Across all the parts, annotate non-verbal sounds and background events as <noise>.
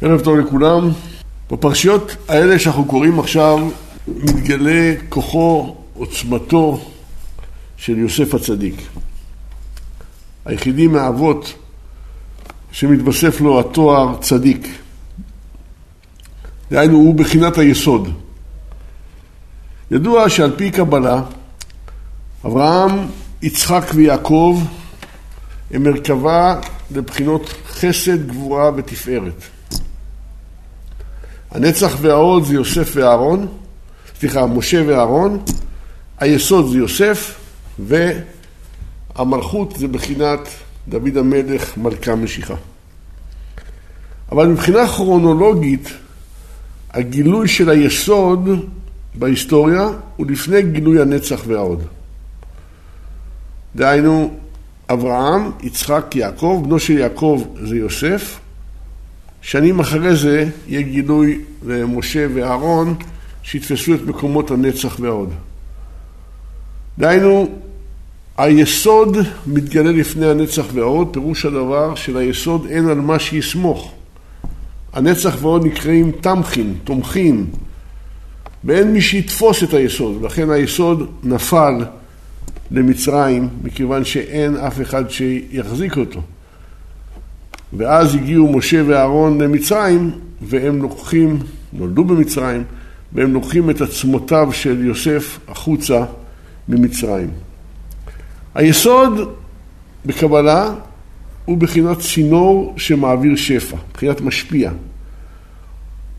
ערב טוב לכולם. בפרשיות האלה שאנחנו קוראים עכשיו מתגלה כוחו, עוצמתו של יוסף הצדיק. היחידי מהאבות שמתווסף לו התואר צדיק. דהיינו, הוא בחינת היסוד. ידוע שעל פי קבלה, אברהם, יצחק ויעקב הם מרכבה לבחינות חסד, גבורה ותפארת. הנצח והעוד זה יוסף ואהרון, סליחה, משה ואהרון, היסוד זה יוסף, והמלכות זה בחינת דוד המלך מלכה משיחה. אבל מבחינה כרונולוגית, הגילוי של היסוד בהיסטוריה הוא לפני גילוי הנצח והעוד. דהיינו, אברהם, יצחק, יעקב, בנו של יעקב זה יוסף, שנים אחרי זה יהיה גילוי למשה ואהרון שיתפסו את מקומות הנצח והעוד. דהיינו, היסוד מתגלה לפני הנצח והעוד, פירוש הדבר שליסוד אין על מה שיסמוך. הנצח והעוד נקראים תמכין, תומכים, ואין מי שיתפוס את היסוד, לכן היסוד נפל למצרים, מכיוון שאין אף אחד שיחזיק אותו. ואז הגיעו משה ואהרון למצרים, והם לוקחים, נולדו במצרים, והם לוקחים את עצמותיו של יוסף החוצה ממצרים. היסוד בקבלה הוא בחינת צינור שמעביר שפע, בחינת משפיע.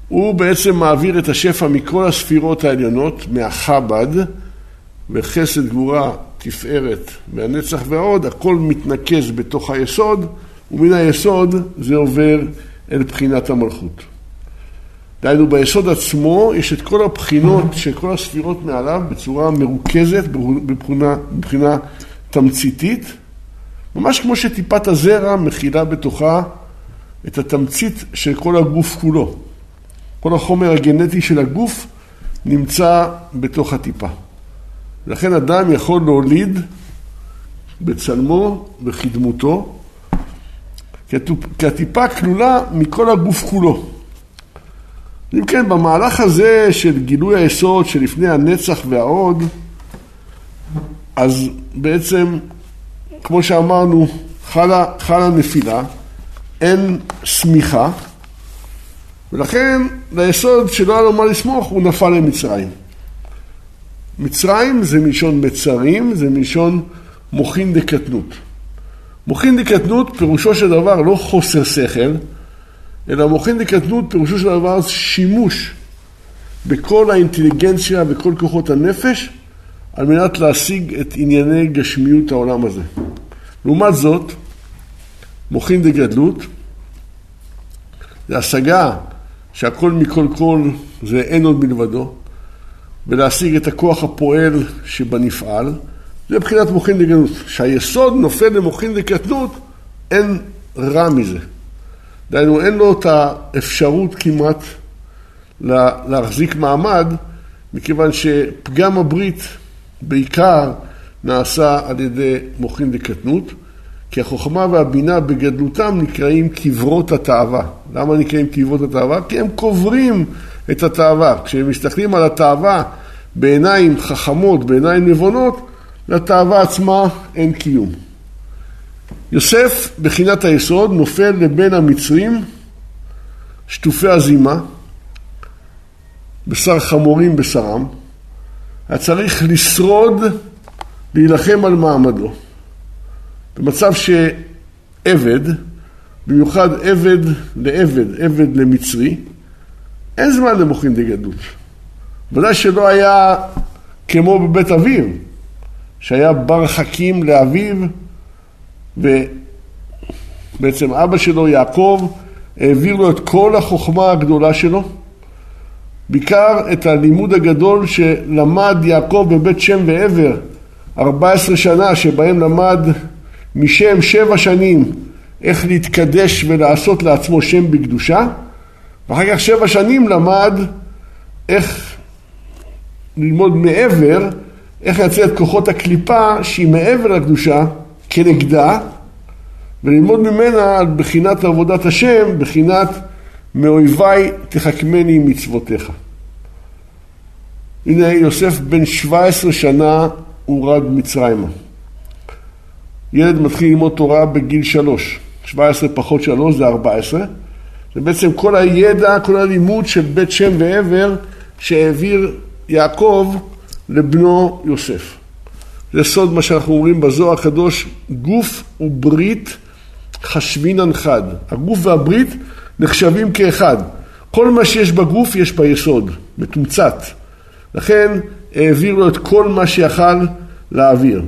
הוא בעצם מעביר את השפע מכל הספירות העליונות, מהחב"ד, וחסד, גבורה, תפארת והנצח והעוד, הכל מתנקז בתוך היסוד, ומן היסוד זה עובר אל בחינת המלכות. דהיינו, ביסוד עצמו יש את כל הבחינות של כל הספירות מעליו בצורה מרוכזת, בבחינה, בבחינה תמציתית, ממש כמו שטיפת הזרע מכילה בתוכה את התמצית של כל הגוף כולו. כל החומר הגנטי של הגוף נמצא בתוך הטיפה. לכן אדם יכול להוליד בצלמו וכדמותו, כי הטיפה כלולה מכל הגוף כולו. אם כן, במהלך הזה של גילוי היסוד שלפני הנצח והעוד, אז בעצם, כמו שאמרנו, חלה, חלה נפילה, אין סמיכה, ולכן ליסוד שלא היה לו מה לסמוך, הוא נפל למצרים. מצרים זה מלשון מצרים, זה מלשון מוחין דקטנות. מוחין דקטנות פירושו של דבר לא חוסר שכל, אלא מוחין דקטנות פירושו של דבר שימוש בכל האינטליגנציה וכל כוחות הנפש על מנת להשיג את ענייני גשמיות העולם הזה. לעומת זאת, מוחין דגדלות זה השגה שהכל מכל כל זה אין עוד מלבדו, ולהשיג את הכוח הפועל שבנפעל, זה מבחינת מוחין דגדלות. כשהיסוד נופל למוחין דקטנות, אין רע מזה. דהיינו, אין לו את האפשרות כמעט להחזיק מעמד, מכיוון שפגם הברית בעיקר נעשה על ידי מוחין דקטנות, כי החוכמה והבינה בגדלותם נקראים קברות התאווה. למה נקראים קברות התאווה? כי הם קוברים את התאווה. כשהם מסתכלים על התאווה בעיניים חכמות, בעיניים נבונות, לתאווה עצמה אין קיום. יוסף, בחינת היסוד, נופל לבין המצרים, שטופי הזימה, בשר חמורים בשרם, היה צריך לשרוד, להילחם על מעמדו. במצב שעבד, במיוחד עבד לעבד, עבד למצרי, אין זמן למוחין דגדלות. ודאי שלא היה כמו בבית אביו, שהיה בר חכים לאביו, ובעצם אבא שלו, יעקב, העביר לו את כל החוכמה הגדולה שלו, בעיקר את הלימוד הגדול שלמד יעקב בבית שם ועבר, 14 שנה שבהם למד משם שבע שנים איך להתקדש ולעשות לעצמו שם בקדושה, ואחר כך שבע שנים למד איך ללמוד מעבר, איך לייצר את כוחות הקליפה שהיא מעבר לקדושה, כנגדה, וללמוד ממנה על בחינת עבודת השם, בחינת מאויביי תחכמני מצוותיך. הנה יוסף בן 17 שנה הורד מצרימה. ילד מתחיל ללמוד תורה בגיל שלוש, 17 פחות שלוש זה 14. זה בעצם כל הידע, כל הלימוד של בית שם ועבר שהעביר יעקב לבנו יוסף. זה סוד מה שאנחנו אומרים בזוהר הקדוש, גוף וברית חשבינן חד. הגוף והברית נחשבים כאחד. כל מה שיש בגוף יש ביסוד, מתומצת. לכן העביר לו את כל מה שיכל להעביר.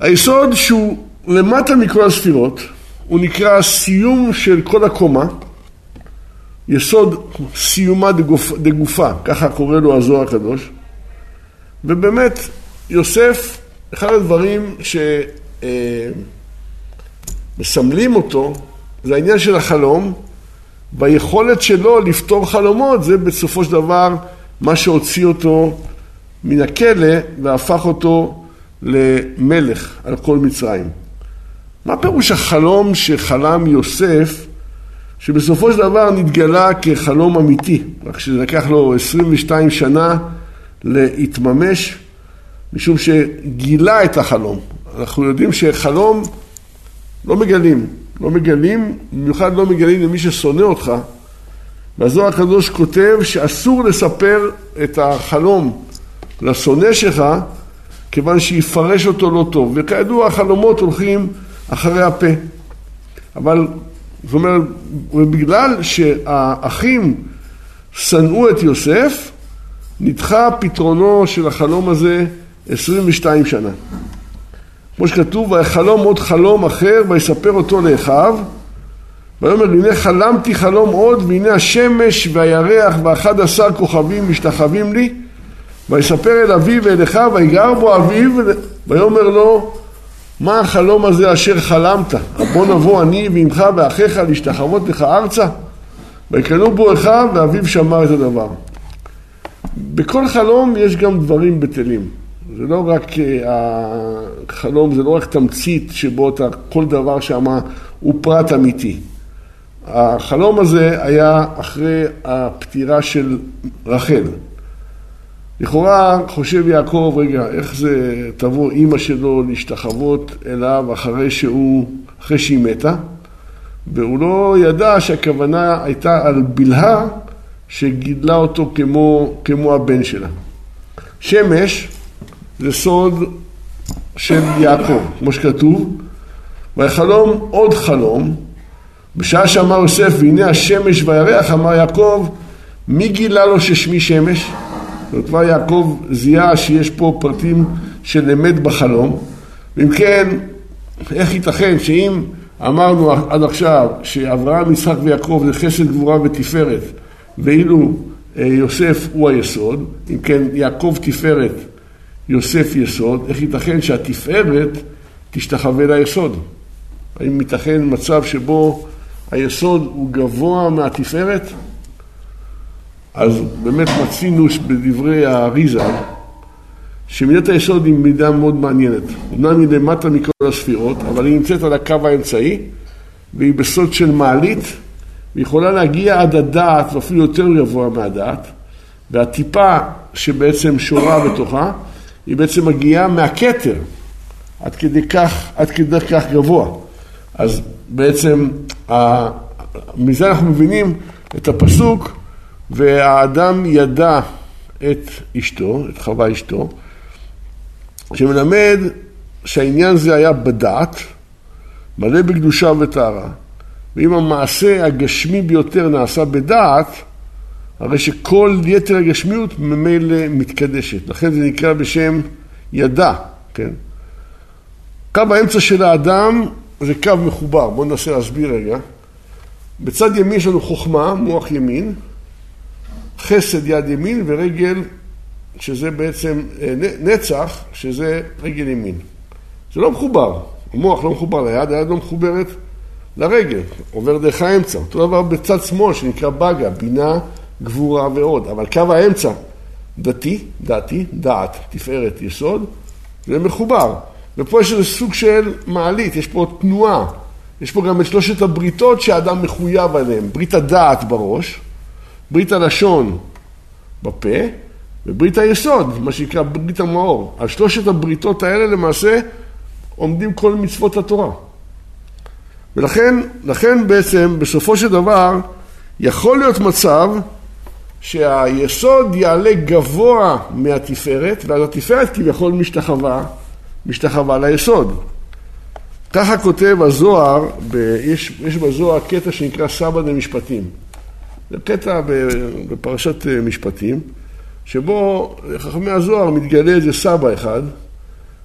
היסוד שהוא למטה מכל הספירות, הוא נקרא סיום של כל הקומה, יסוד סיומה דגופ, דגופה, ככה קורא לו הזוהר הקדוש, ובאמת יוסף, אחד הדברים שמסמלים אותו זה העניין של החלום. והיכולת שלו לפתור חלומות זה בסופו של דבר מה שהוציא אותו מן הכלא והפך אותו למלך על כל מצרים. מה פירוש החלום שחלם יוסף, שבסופו של דבר נתגלה כחלום אמיתי, רק שזה לקח לו 22 שנה להתממש, משום שגילה את החלום. אנחנו יודעים שחלום לא מגלים, לא מגלים, במיוחד לא מגלים למי ששונא אותך. והזוהר הקדוש כותב שאסור לספר את החלום לשונא שלך, כיוון שיפרש אותו לא טוב. וכידוע החלומות הולכים אחרי הפה. אבל, זאת אומרת, ובגלל שהאחים שנאו את יוסף, נדחה פתרונו של החלום הזה 22 שנה. כמו שכתוב, ויחלום עוד חלום אחר ויספר אותו לאחיו ויאמר הנה חלמתי חלום עוד והנה השמש והירח ואחד עשר כוכבים משתחווים לי ויספר אל אביו ואל אחיו ויגר בו אביו ויאמר לו מה החלום הזה אשר חלמת? בוא נבוא אני ועמך ואחיך להשתחוות לך ארצה? ויקנו בו אחיו ואביו שמע את הדבר. בכל חלום יש גם דברים בטלים. זה לא רק החלום, אה, זה לא רק תמצית שבו אתה, כל דבר שם הוא פרט אמיתי. החלום הזה היה אחרי הפטירה של רחל. לכאורה חושב יעקב, רגע, איך זה תבוא אימא שלו להשתחוות אליו אחרי שהוא, אחרי שהיא מתה? והוא לא ידע שהכוונה הייתה על בלהה שגידלה אותו כמו, כמו הבן שלה. שמש זה סוד של יעקב, כמו שכתוב, ויחלום עוד חלום, בשעה שאמר יוסף והנה השמש והירח אמר יעקב מי גילה לו ששמי שמש? וכבר יעקב זיהה שיש פה פרטים של אמת בחלום ואם כן איך ייתכן שאם אמרנו עד עכשיו שאברהם, יצחק ויעקב זה חסד גבורה ותפארת ואילו אה, יוסף הוא היסוד, אם כן יעקב תפארת יוסף יסוד, איך ייתכן שהתפארת תשתחווה ליסוד? האם ייתכן מצב שבו היסוד הוא גבוה מהתפארת? אז באמת מצינו בדברי האריזה שמידת היסוד היא מידה מאוד מעניינת. אמנם היא למטה מכל הספירות, אבל היא נמצאת על הקו האמצעי והיא בסוד של מעלית ויכולה להגיע עד הדעת ואפילו יותר גבוה מהדעת והטיפה שבעצם שורה בתוכה היא בעצם מגיעה מהכתר, עד כדי כך, עד כדי כך גבוה. אז בעצם מזה אנחנו מבינים את הפסוק והאדם ידע את אשתו, את חווה אשתו, שמלמד שהעניין הזה היה בדעת, מלא בקדושה וטהרה, ואם המעשה הגשמי ביותר נעשה בדעת, הרי שכל יתר הגשמיות ממילא מתקדשת. לכן זה נקרא בשם ידע, כן? קו האמצע של האדם זה קו מחובר. בואו ננסה להסביר רגע. בצד ימין יש לנו חוכמה, מוח ימין, חסד יד ימין ורגל, שזה בעצם אה, נצח, שזה רגל ימין. זה לא מחובר, המוח לא מחובר ליד, היד לא מחוברת לרגל, עובר דרך האמצע. אותו דבר בצד שמאל שנקרא בגה, בינה גבורה ועוד, אבל קו האמצע, דתי, דתי, דעת, תפארת, יסוד, זה מחובר. ופה יש איזה סוג של מעלית, יש פה תנועה, יש פה גם את שלושת הבריתות שהאדם מחויב עליהן, ברית הדעת בראש, ברית הלשון בפה, וברית היסוד, מה שנקרא ברית המאור. על שלושת הבריתות האלה למעשה עומדים כל מצוות התורה. ולכן לכן בעצם בסופו של דבר יכול להיות מצב שהיסוד יעלה גבוה מהתפארת, ואז התפארת כביכול משתחווה, משתחווה ליסוד. ככה כותב הזוהר, ב, יש, יש בזוהר קטע שנקרא סבא דמשפטים. זה קטע בפרשת אה, משפטים, שבו חכמי הזוהר מתגלה איזה סבא אחד,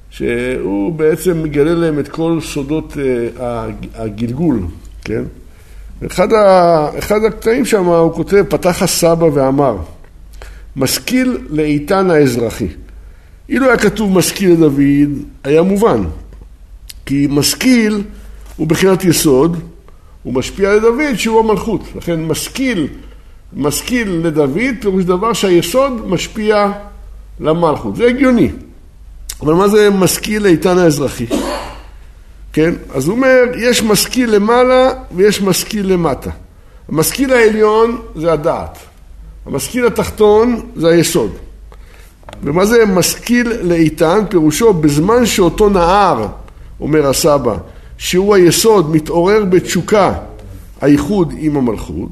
שהוא בעצם מגלה להם את כל סודות אה, הגלגול, כן? אחד, ה, אחד הקטעים שם הוא כותב, פתח הסבא ואמר, משכיל לאיתן האזרחי. אילו היה כתוב משכיל לדוד, היה מובן. כי משכיל הוא בחינת יסוד, הוא משפיע לדוד שהוא המלכות. לכן משכיל, משכיל לדוד, פירוש דבר שהיסוד משפיע למלכות. זה הגיוני. אבל מה זה משכיל לאיתן האזרחי? כן? אז הוא אומר, יש משכיל למעלה ויש משכיל למטה. המשכיל העליון זה הדעת. המשכיל התחתון זה היסוד. ומה זה משכיל לאיתן? פירושו בזמן שאותו נהר, אומר הסבא, שהוא היסוד, מתעורר בתשוקה, הייחוד עם המלכות,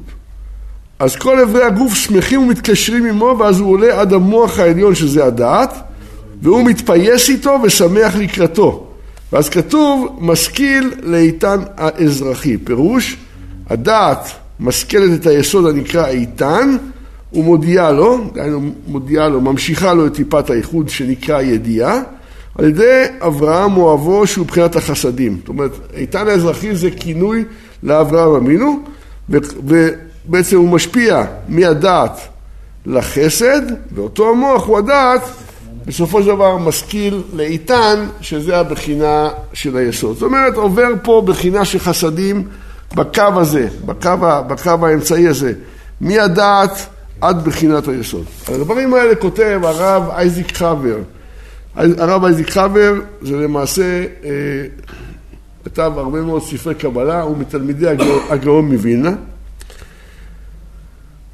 אז כל אברי הגוף שמחים ומתקשרים עמו, ואז הוא עולה עד המוח העליון שזה הדעת, והוא מתפייס איתו ושמח לקראתו. ואז כתוב, משכיל לאיתן האזרחי. פירוש, הדעת משכלת את היסוד הנקרא איתן, ומודיעה לו, דהיינו מודיעה לו, ממשיכה לו את טיפת הייחוד שנקרא ידיעה, על ידי אברהם אוהבו שהוא מבחינת החסדים. זאת אומרת, איתן האזרחי זה כינוי לאברהם אבינו, ובעצם הוא משפיע מהדעת לחסד, ואותו המוח הוא הדעת בסופו של דבר משכיל לאיתן, שזה הבחינה של היסוד. זאת אומרת, עובר פה בחינה של חסדים בקו הזה, בקו, בקו האמצעי הזה, מהדעת עד בחינת היסוד. הדברים האלה כותב הרב אייזיק חבר. הרב אייזיק חבר זה למעשה אה, כתב הרבה מאוד ספרי קבלה, הוא מתלמידי הגאון מווילנה.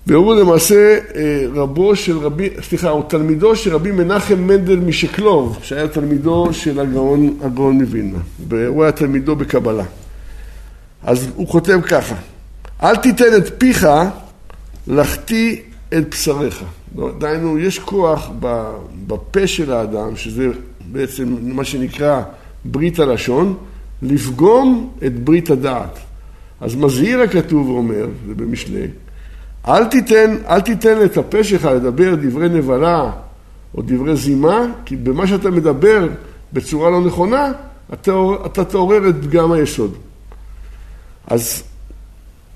והוא למעשה אה, רבו של רבי, סליחה, הוא תלמידו של רבי מנחם מנדל משקלוב, שהיה תלמידו של הגאון, הגאון מווילנה, והוא היה תלמידו בקבלה. אז הוא כותב ככה, אל תיתן את פיך לחטיא את בשריך. דהיינו, יש כוח בפה של האדם, שזה בעצם מה שנקרא ברית הלשון, לפגום את ברית הדעת. אז מזהיר הכתוב ואומר, זה במשלי, אל תיתן, אל תיתן את הפה שלך לדבר דברי נבלה או דברי זימה, כי במה שאתה מדבר בצורה לא נכונה, אתה, אתה תעורר את פגם היסוד. אז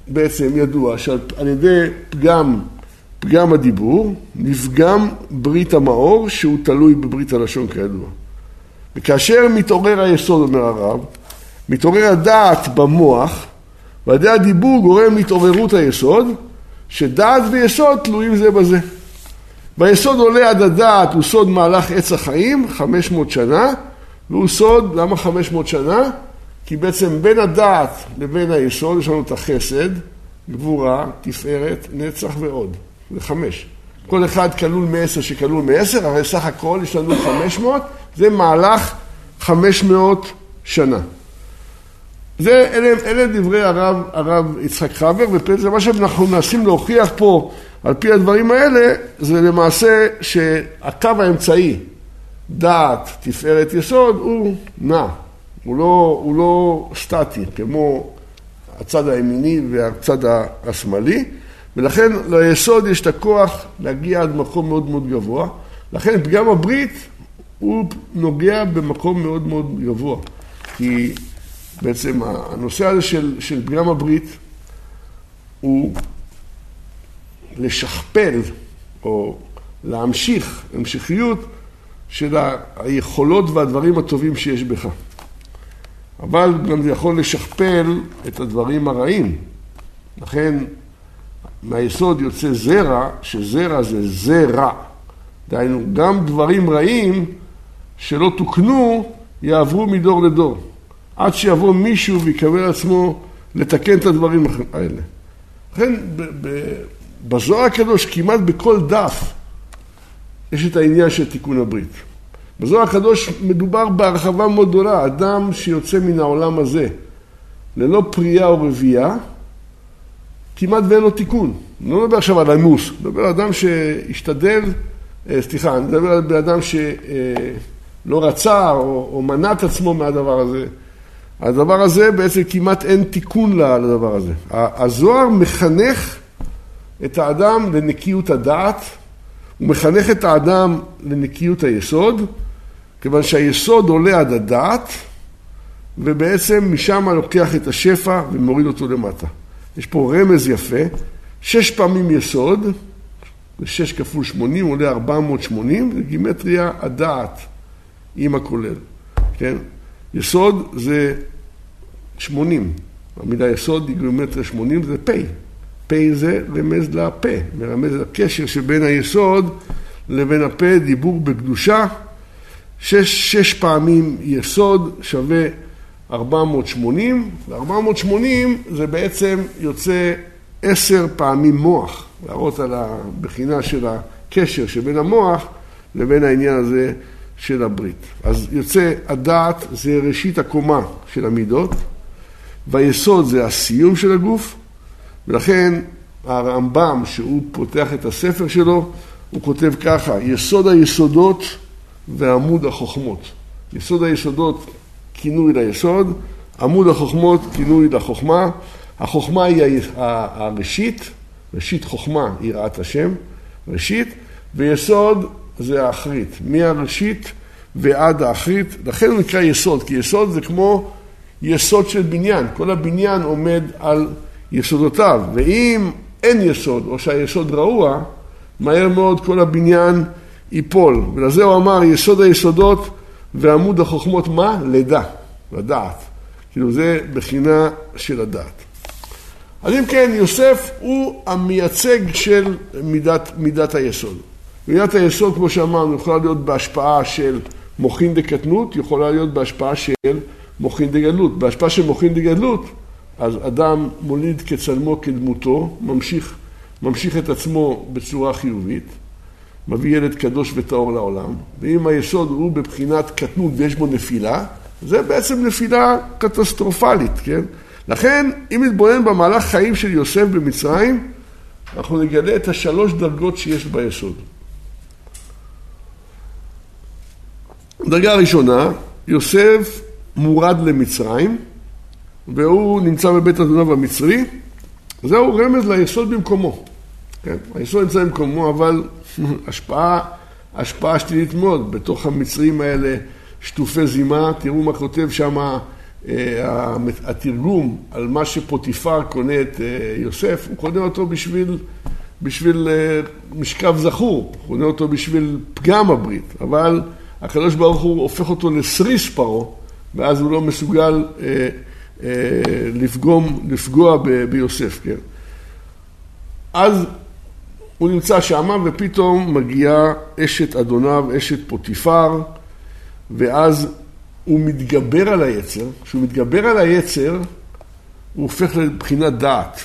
בעצם ידוע שעל ידי פגם, פגם הדיבור, נפגם ברית המאור שהוא תלוי בברית הלשון כידוע. וכאשר מתעורר היסוד, אומר הרב, מתעורר הדעת במוח, ועל ידי הדיבור גורם להתעוררות היסוד, שדעת ויסוד תלויים זה בזה. והיסוד עולה עד הדעת הוא סוד מהלך עץ החיים, 500 שנה, והוא סוד, למה 500 שנה? כי בעצם בין הדעת לבין היסוד יש לנו את החסד, גבורה, תפארת, נצח ועוד. זה חמש. כל אחד כלול מעשר שכלול מעשר, הרי סך הכל יש לנו 500, זה מהלך 500 שנה. זה, אלה, אלה דברי הרב, הרב יצחק חבר, וזה מה שאנחנו מנסים להוכיח פה על פי הדברים האלה, זה למעשה שהקו האמצעי, דעת, תפארת, יסוד, הוא נע, הוא לא, הוא לא סטטי, כמו הצד הימיני והצד השמאלי, ולכן ליסוד יש את הכוח להגיע עד מקום מאוד מאוד גבוה, לכן פגם הברית הוא נוגע במקום מאוד מאוד גבוה, כי בעצם הנושא הזה של, של פגם הברית הוא לשכפל או להמשיך, המשכיות של היכולות והדברים הטובים שיש בך. אבל גם זה יכול לשכפל את הדברים הרעים. לכן מהיסוד יוצא זרע, שזרע זה זרע. דהיינו, גם דברים רעים שלא תוקנו יעברו מדור לדור. עד שיבוא מישהו ויקבל עצמו לתקן את הדברים האלה. לכן בזוהר הקדוש כמעט בכל דף יש את העניין של תיקון הברית. בזוהר הקדוש מדובר בהרחבה מאוד גדולה, אדם שיוצא מן העולם הזה ללא פריאה או רבייה, כמעט ואין לו תיקון. אני לא מדבר עכשיו על אנוס, אני מדבר על אדם שהשתדל, אה, סליחה, אני מדבר על אדם שלא רצה או, או מנע את עצמו מהדבר הזה. הדבר הזה בעצם כמעט אין תיקון לדבר הזה. הזוהר מחנך את האדם לנקיות הדעת, הוא מחנך את האדם לנקיות היסוד, כיוון שהיסוד עולה עד הדעת, ובעצם משם לוקח את השפע ומוריד אותו למטה. יש פה רמז יפה, שש פעמים יסוד, ושש כפול שמונים עולה ארבע מאות שמונים, זה גימטריה הדעת עם הכולל, כן? יסוד זה שמונים, המילה יסוד היא גימטריה שמונים, זה פ', פ' זה רמז לפה, מרמז לקשר שבין היסוד לבין הפה, דיבור בקדושה, שש, שש פעמים יסוד שווה 480, ו-480 זה בעצם יוצא עשר פעמים מוח, להראות על הבחינה של הקשר שבין המוח לבין העניין הזה של הברית. אז יוצא הדעת זה ראשית הקומה של המידות, והיסוד זה הסיום של הגוף, ולכן הרמב"ם, שהוא פותח את הספר שלו, הוא כותב ככה, יסוד היסודות ועמוד החוכמות. יסוד היסודות כינוי ליסוד, עמוד החוכמות כינוי לחוכמה. החוכמה היא הראשית, ראשית חוכמה יראת השם, ראשית, ויסוד זה האחרית, מהראשית ועד האחרית, לכן הוא נקרא יסוד, כי יסוד זה כמו יסוד של בניין, כל הבניין עומד על יסודותיו, ואם אין יסוד, או שהיסוד רעוע, מהר מאוד כל הבניין ייפול. ולזה הוא אמר, יסוד היסודות ועמוד החוכמות מה? לידה, לדעת. כאילו זה בחינה של הדעת. אז אם כן, יוסף הוא המייצג של מידת, מידת היסוד. מידת היסוד, כמו שאמרנו, יכולה להיות בהשפעה של מוחין דקטנות, יכולה להיות בהשפעה של מוחין דגדלות. בהשפעה של מוחין דגדלות, אז אדם מוליד כצלמו כדמותו, ממשיך, ממשיך את עצמו בצורה חיובית. מביא ילד קדוש וטהור לעולם, ואם היסוד הוא בבחינת קטנות ויש בו נפילה, זה בעצם נפילה קטסטרופלית, כן? לכן, אם נתבונן במהלך חיים של יוסף במצרים, אנחנו נגלה את השלוש דרגות שיש ביסוד. דרגה ראשונה, יוסף מורד למצרים, והוא נמצא בבית אדוניו המצרי, זהו רמז ליסוד במקומו. כן, היסוד נמצא במקומו, אבל <laughs> השפעה, השפעה שלילית מאוד. בתוך המצרים האלה שטופי זימה, תראו מה כותב שם אה, התרגום על מה שפוטיפר קונה את אה, יוסף, הוא קונה אותו בשביל, בשביל אה, משכב זכור, הוא קונה אותו בשביל פגם הברית, אבל הקדוש ברוך הוא הופך אותו לסריס פרעה, ואז הוא לא מסוגל לפגום, לפגוע ביוסף, כן. אז הוא נמצא שמה ופתאום מגיעה אשת אדוניו, אשת פוטיפר, ואז הוא מתגבר על היצר. כשהוא מתגבר על היצר, הוא הופך לבחינת דעת.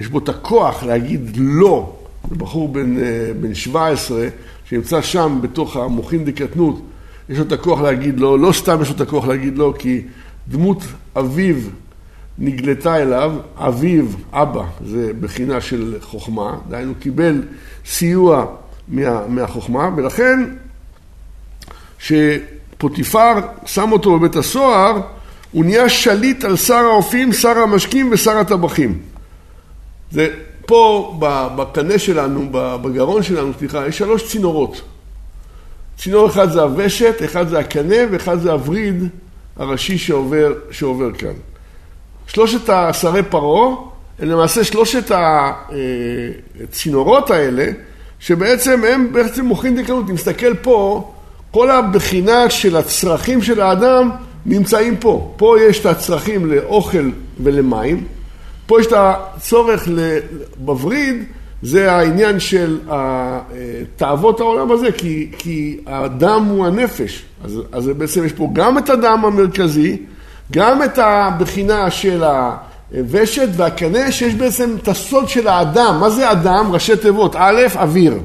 יש בו את הכוח להגיד לא. זה בחור בן, אה, בן 17 שנמצא שם בתוך המוחין דקטנות, יש לו את הכוח להגיד לא, לא סתם יש לו את הכוח להגיד לא, כי דמות אביו נגלתה אליו, אביו, אבא, זה בחינה של חוכמה, דהיינו קיבל סיוע מה, מהחוכמה, ולכן שפוטיפר שם אותו בבית הסוהר, הוא נהיה שליט על שר האופים, שר המשקים ושר הטבחים. זה פה בקנה שלנו, בגרון שלנו, סליחה, יש שלוש צינורות. צינור אחד זה הוושט, אחד זה הקנה ואחד זה הווריד הראשי שעובר, שעובר כאן. שלושת השרי פרעה למעשה שלושת הצינורות האלה, שבעצם הם בעצם מוכרים דקנות. אם נסתכל פה, כל הבחינה של הצרכים של האדם נמצאים פה. פה יש את הצרכים לאוכל ולמים, פה יש את הצורך בווריד, זה העניין של תאוות העולם הזה, כי, כי הדם הוא הנפש. אז, אז בעצם יש פה גם את הדם המרכזי, גם את הבחינה של הוושת והקנה, שיש בעצם את הסוד של האדם. מה זה אדם? ראשי תיבות. א', אוויר.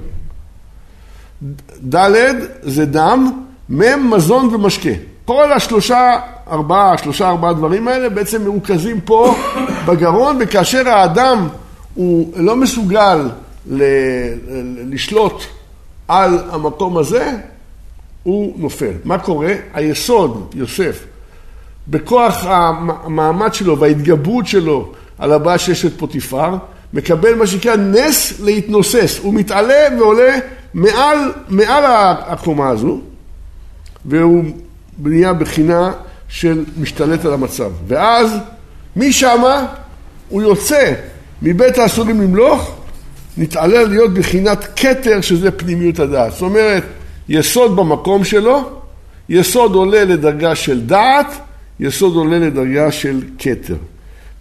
ד', זה דם. מ', מזון ומשקה. כל השלושה, ארבעה, שלושה, ארבעה דברים האלה בעצם מרוכזים פה <coughs> בגרון, וכאשר האדם הוא לא מסוגל ל- לשלוט על המקום הזה, הוא נופל. מה קורה? היסוד, יוסף, בכוח המעמד שלו וההתגברות שלו על הבעיה שיש את פוטיפר, מקבל מה שנקרא נס להתנוסס. הוא מתעלה ועולה מעל, מעל הקומה הזו, והוא נהיה בחינה של משתלט על המצב. ואז משמה הוא יוצא מבית האסורים למלוך, נתעלה להיות בחינת כתר שזה פנימיות הדעת. זאת אומרת, יסוד במקום שלו, יסוד עולה לדרגה של דעת, יסוד עולה לדרגה של כתר.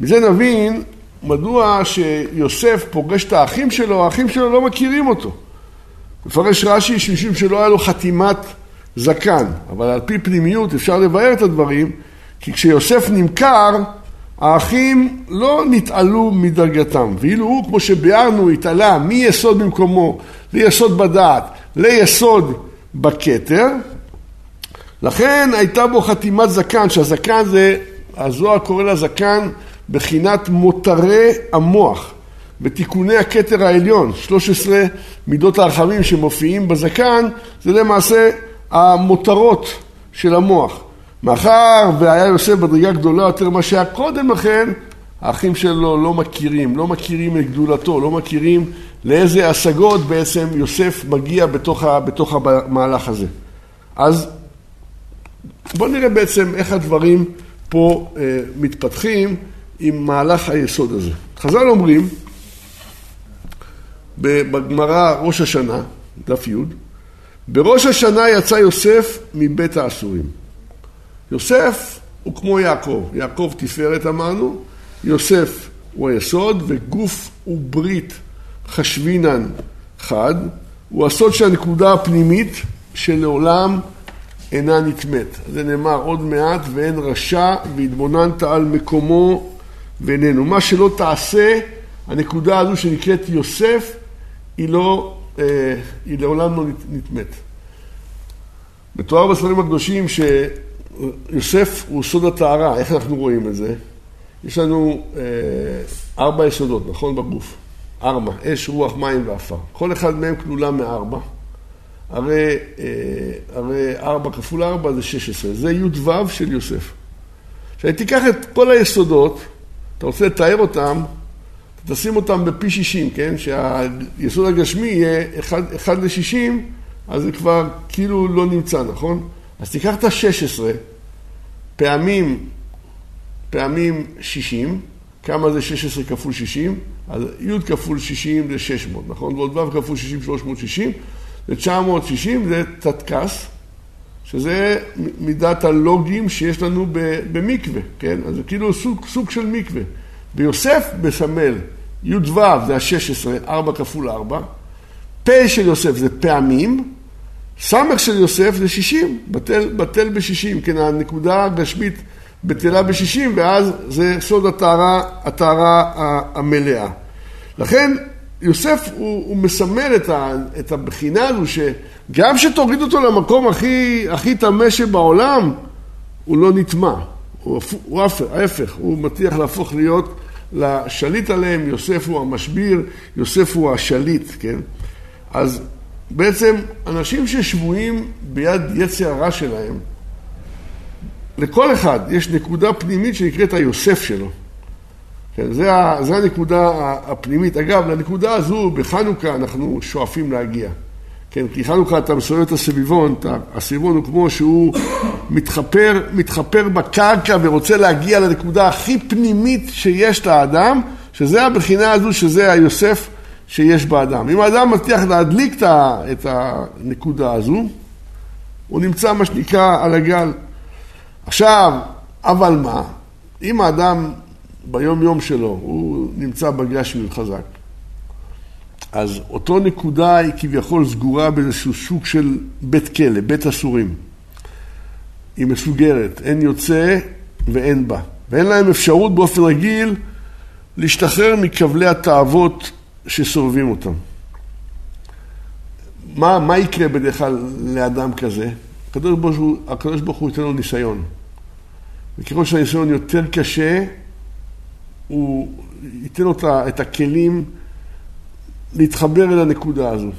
מזה נבין מדוע שיוסף פוגש את האחים שלו, האחים שלו לא מכירים אותו. מפרש רש"י שמשום שלא היה לו חתימת זקן, אבל על פי פנימיות אפשר לבאר את הדברים, כי כשיוסף נמכר, האחים לא נתעלו מדרגתם, ואילו הוא, כמו שביארנו, התעלה מיסוד במקומו ליסוד בדעת, ליסוד בכתר, לכן הייתה בו חתימת זקן, שהזקן זה, הזוהר קורא לזקן בחינת מותרי המוח. בתיקוני הכתר העליון, 13 מידות הרחמים שמופיעים בזקן, זה למעשה המותרות של המוח. מאחר והיה יוסף בדרגה גדולה יותר ממה שהיה קודם לכן, האחים שלו לא מכירים, לא מכירים את גדולתו, לא מכירים לאיזה השגות בעצם יוסף מגיע בתוך, בתוך המהלך הזה. אז בואו נראה בעצם איך הדברים פה אה, מתפתחים עם מהלך היסוד הזה. חז"ל אומרים, בגמרא ראש השנה, דף י', בראש השנה יצא יוסף מבית האסורים. יוסף הוא כמו יעקב, יעקב תפארת אמרנו, יוסף הוא היסוד וגוף הוא ברית חשבינן חד, הוא הסוד של הנקודה הפנימית שלעולם אינה נטמאת. זה נאמר עוד מעט, ואין רשע והתבוננת על מקומו ואיננו. מה שלא תעשה, הנקודה הזו שנקראת יוסף, היא, לא, אה, היא לעולם לא נטמאת. מתואר בספרים הקדושים שיוסף הוא סוד הטהרה, איך אנחנו רואים את זה? יש לנו אה, ארבע יסודות, נכון? בגוף. ארבע, אש, רוח, מים ועפר. כל אחד מהם כלולה מארבע. הרי, אה, הרי ארבע כפול ארבע זה שש עשרה. זה י"ו של יוסף. עכשיו, תיקח את כל היסודות, אתה רוצה לתאר אותם, תשים אותם בפי שישים, כן? שהיסוד הגשמי יהיה אחד, אחד לשישים, אז זה כבר כאילו לא נמצא, נכון? אז תיקח את השש עשרה, פעמים, פעמים שישים, כמה זה 16 כפול 60? אז י' כפול 60 זה 600, נכון? ועוד ו' כפול 60, 360, זה 960, זה תתקס, שזה מידת הלוגים שיש לנו במקווה, כן? אז זה כאילו סוג, סוג של מקווה. ביוסף מסמל י"ו זה ה-16, 4 כפול 4, פ' של יוסף זה פעמים, ס' של יוסף זה 60, בטל, בטל ב-60, כן, הנקודה הגשמית בטלה ב-60, ואז זה סוד הטהרה, הטהרה המלאה. לכן יוסף הוא, הוא מסמל את, ה, את הבחינה הזו שגם שתוריד אותו למקום הכי, הכי טמא שבעולם, הוא לא נטמע. הוא, הוא ההפך, הוא מצליח להפוך להיות לשליט עליהם, יוסף הוא המשביר, יוסף הוא השליט, כן? אז בעצם אנשים ששבויים ביד יצר הרע שלהם, לכל אחד יש נקודה פנימית שנקראת היוסף שלו. כן, זה, זה הנקודה הפנימית. אגב, לנקודה הזו בחנוכה אנחנו שואפים להגיע. כן, כי חנוכה אתה מסובב את הסביבון, הסביבון הוא כמו שהוא מתחפר, מתחפר בקרקע ורוצה להגיע לנקודה הכי פנימית שיש לאדם, שזה הבחינה הזו, שזה היוסף שיש באדם. אם האדם מצליח להדליק את הנקודה הזו, הוא נמצא מה שנקרא על הגל. עכשיו, אבל מה? אם האדם ביום יום שלו, הוא נמצא בגשמיות חזק. אז אותו נקודה היא כביכול סגורה באיזשהו סוג של בית כלא, בית אסורים. היא מסוגרת, אין יוצא, ואין בה. ואין להם אפשרות באופן רגיל להשתחרר מכבלי התאוות שסובבים אותם. מה, מה יקרה בדרך כלל לאדם כזה? הקדוש ברוך הוא, ייתן לו ניסיון. וככל שהניסיון יותר קשה, הוא ייתן לו את הכלים להתחבר אל הנקודה הזו.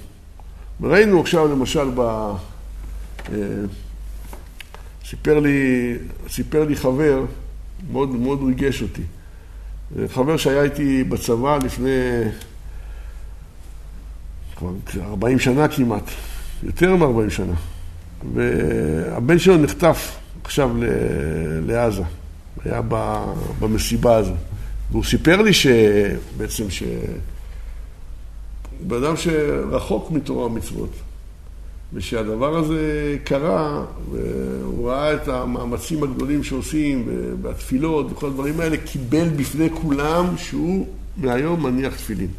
וראינו עכשיו למשל ב... אה, סיפר לי, סיפר לי חבר, מאוד, מאוד ריגש אותי. חבר שהיה איתי בצבא לפני כבר 40 שנה כמעט, יותר מ-40 שנה. והבן שלו נחטף עכשיו לעזה, היה במסיבה הזו. והוא סיפר לי שבעצם ש... בן אדם שרחוק מתורה ומצוות, ושהדבר הזה קרה, והוא ראה את המאמצים הגדולים שעושים, והתפילות וכל הדברים האלה, קיבל בפני כולם שהוא מהיום מניח תפילין.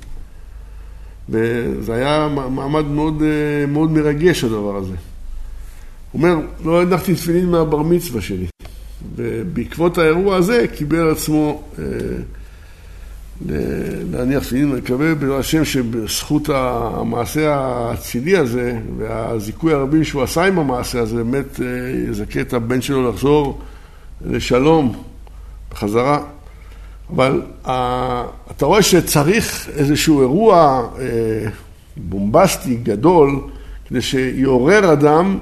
וזה היה מעמד מאוד, מאוד מרגש הדבר הזה. הוא אומר, לא הנחתי תפילין מהבר מצווה שלי. ובעקבות האירוע הזה קיבל עצמו אה, להניח תפילין, ומקווה בעזרת השם שבזכות המעשה האצילי הזה והזיכוי הרבים שהוא עשה עם המעשה הזה, באמת אה, יזכה את הבן שלו לחזור לשלום בחזרה. אבל אה, אתה רואה שצריך איזשהו אירוע אה, בומבסטי, גדול, כדי שיעורר אדם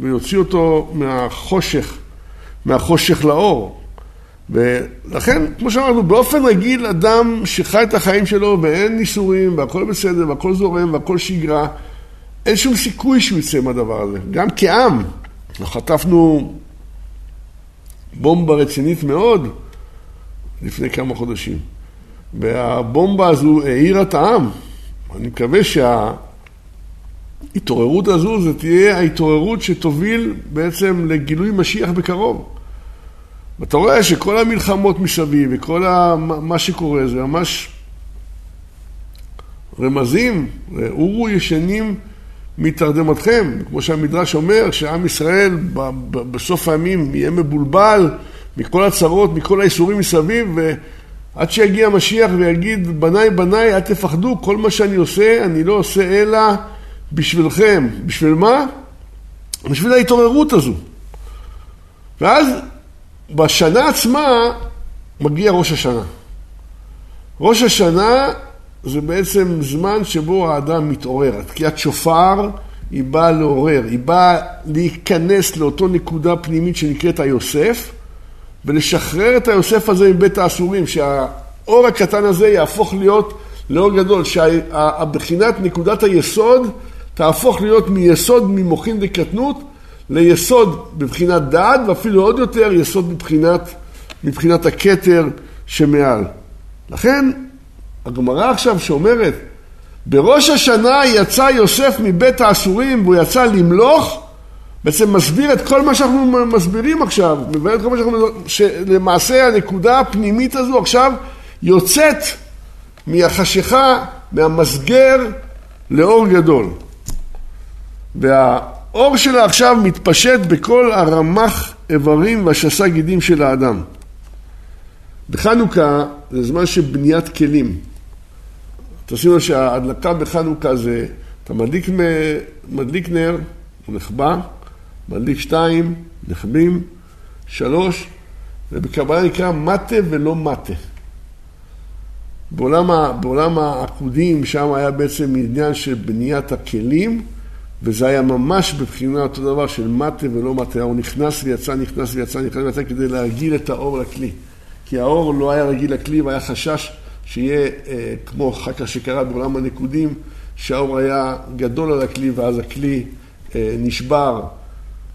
ויוציא אותו מהחושך, מהחושך לאור. ולכן, כמו שאמרנו, באופן רגיל אדם שחי את החיים שלו ואין ניסורים והכל בסדר והכל זורם והכל שגרה, אין שום סיכוי שהוא יצא מהדבר הזה. גם כעם, חטפנו בומבה רצינית מאוד לפני כמה חודשים. והבומבה הזו העירה את העם. אני מקווה שההתעוררות הזו, זה תהיה ההתעוררות שתוביל בעצם לגילוי משיח בקרוב. ואתה רואה שכל המלחמות מסביב וכל מה שקורה זה ממש רמזים, אורו ישנים מתרדמתכם, כמו שהמדרש אומר, שעם ישראל בסוף הימים יהיה מבולבל מכל הצרות, מכל האיסורים מסביב, ועד שיגיע המשיח ויגיד, בניי בניי אל תפחדו, כל מה שאני עושה, אני לא עושה אלא בשבילכם. בשביל מה? בשביל ההתעוררות הזו. ואז בשנה עצמה מגיע ראש השנה. ראש השנה זה בעצם זמן שבו האדם מתעורר. תקיעת שופר היא באה לעורר, היא באה להיכנס לאותו נקודה פנימית שנקראת היוסף, ולשחרר את היוסף הזה מבית האסורים, שהאור הקטן הזה יהפוך להיות לאור גדול, שהבחינת נקודת היסוד תהפוך להיות מיסוד ממוחין דקטנות ליסוד בבחינת דעת, ואפילו עוד יותר יסוד מבחינת, מבחינת הכתר שמעל. לכן, הגמרא עכשיו שאומרת, בראש השנה יצא יוסף מבית האסורים והוא יצא למלוך, בעצם מסביר את כל מה שאנחנו מסבירים עכשיו, מביא את כל מה שאנחנו... שלמעשה הנקודה הפנימית הזו עכשיו יוצאת מהחשיכה, מהמסגר, לאור גדול. וה... האור שלה עכשיו מתפשט בכל הרמ"ח איברים והשסה גידים של האדם. בחנוכה זה זמן של בניית כלים. תשימו לב שההדלקה בחנוכה זה, אתה מדליק, מדליק נר, הוא נחבא, מדליק שתיים, נחבים, שלוש, ובקבלה נקרא מטה ולא מטה. בעולם, בעולם העקודים, שם היה בעצם עניין של בניית הכלים, וזה היה ממש בבחינה אותו דבר של מטה ולא מטה, הוא נכנס ויצא, נכנס ויצא, נכנס ויצא כדי להרגיל את האור לכלי. כי האור לא היה רגיל לכלי והיה חשש שיהיה אה, כמו אחר כך שקרה בעולם הנקודים, שהאור היה גדול על הכלי ואז הכלי אה, נשבר,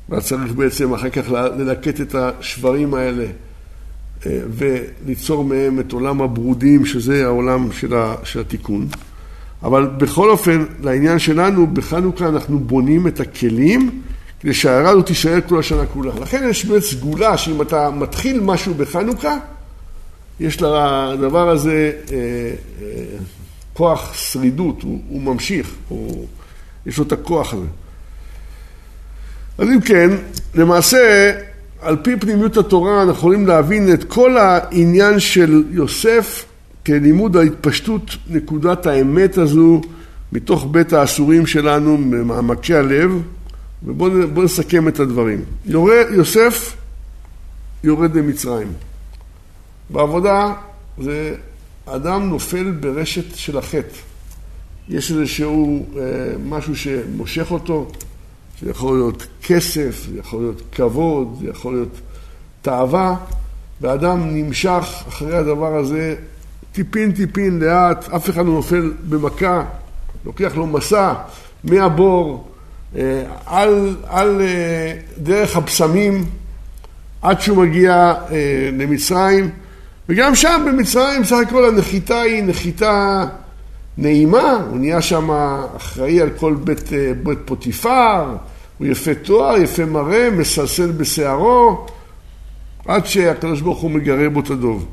ואז צריך בעצם אחר כך ללקט את השברים האלה אה, וליצור מהם את עולם הברודים, שזה העולם של, ה, של התיקון. אבל בכל אופן, לעניין שלנו, בחנוכה אנחנו בונים את הכלים כדי שההערה הזאת תישאר כל השנה כולה. לכן יש באמת סגולה שאם אתה מתחיל משהו בחנוכה, יש לדבר הזה אה, אה, כוח שרידות, הוא, הוא ממשיך, הוא, יש לו את הכוח הזה. אז אם כן, למעשה על פי פנימיות התורה אנחנו יכולים להבין את כל העניין של יוסף כלימוד ההתפשטות נקודת האמת הזו מתוך בית האסורים שלנו, ממעמקי הלב, ובואו נסכם את הדברים. יורה, יוסף יורד למצרים. בעבודה זה אדם נופל ברשת של החטא. יש איזשהו אה, משהו שמושך אותו, זה יכול להיות כסף, זה יכול להיות כבוד, זה יכול להיות תאווה, ואדם נמשך אחרי הדבר הזה טיפין טיפין לאט, אף אחד לא נופל במכה, לוקח לו מסע מהבור אה, על, על אה, דרך הבשמים עד שהוא מגיע אה, למצרים, וגם שם במצרים סך הכל הנחיתה היא נחיתה נעימה, הוא נהיה שם אחראי על כל בית, בית פוטיפר, הוא יפה תואר, יפה מראה, מסלסל בשערו, עד שהקדוש ברוך הוא מגרה בו את הדוב.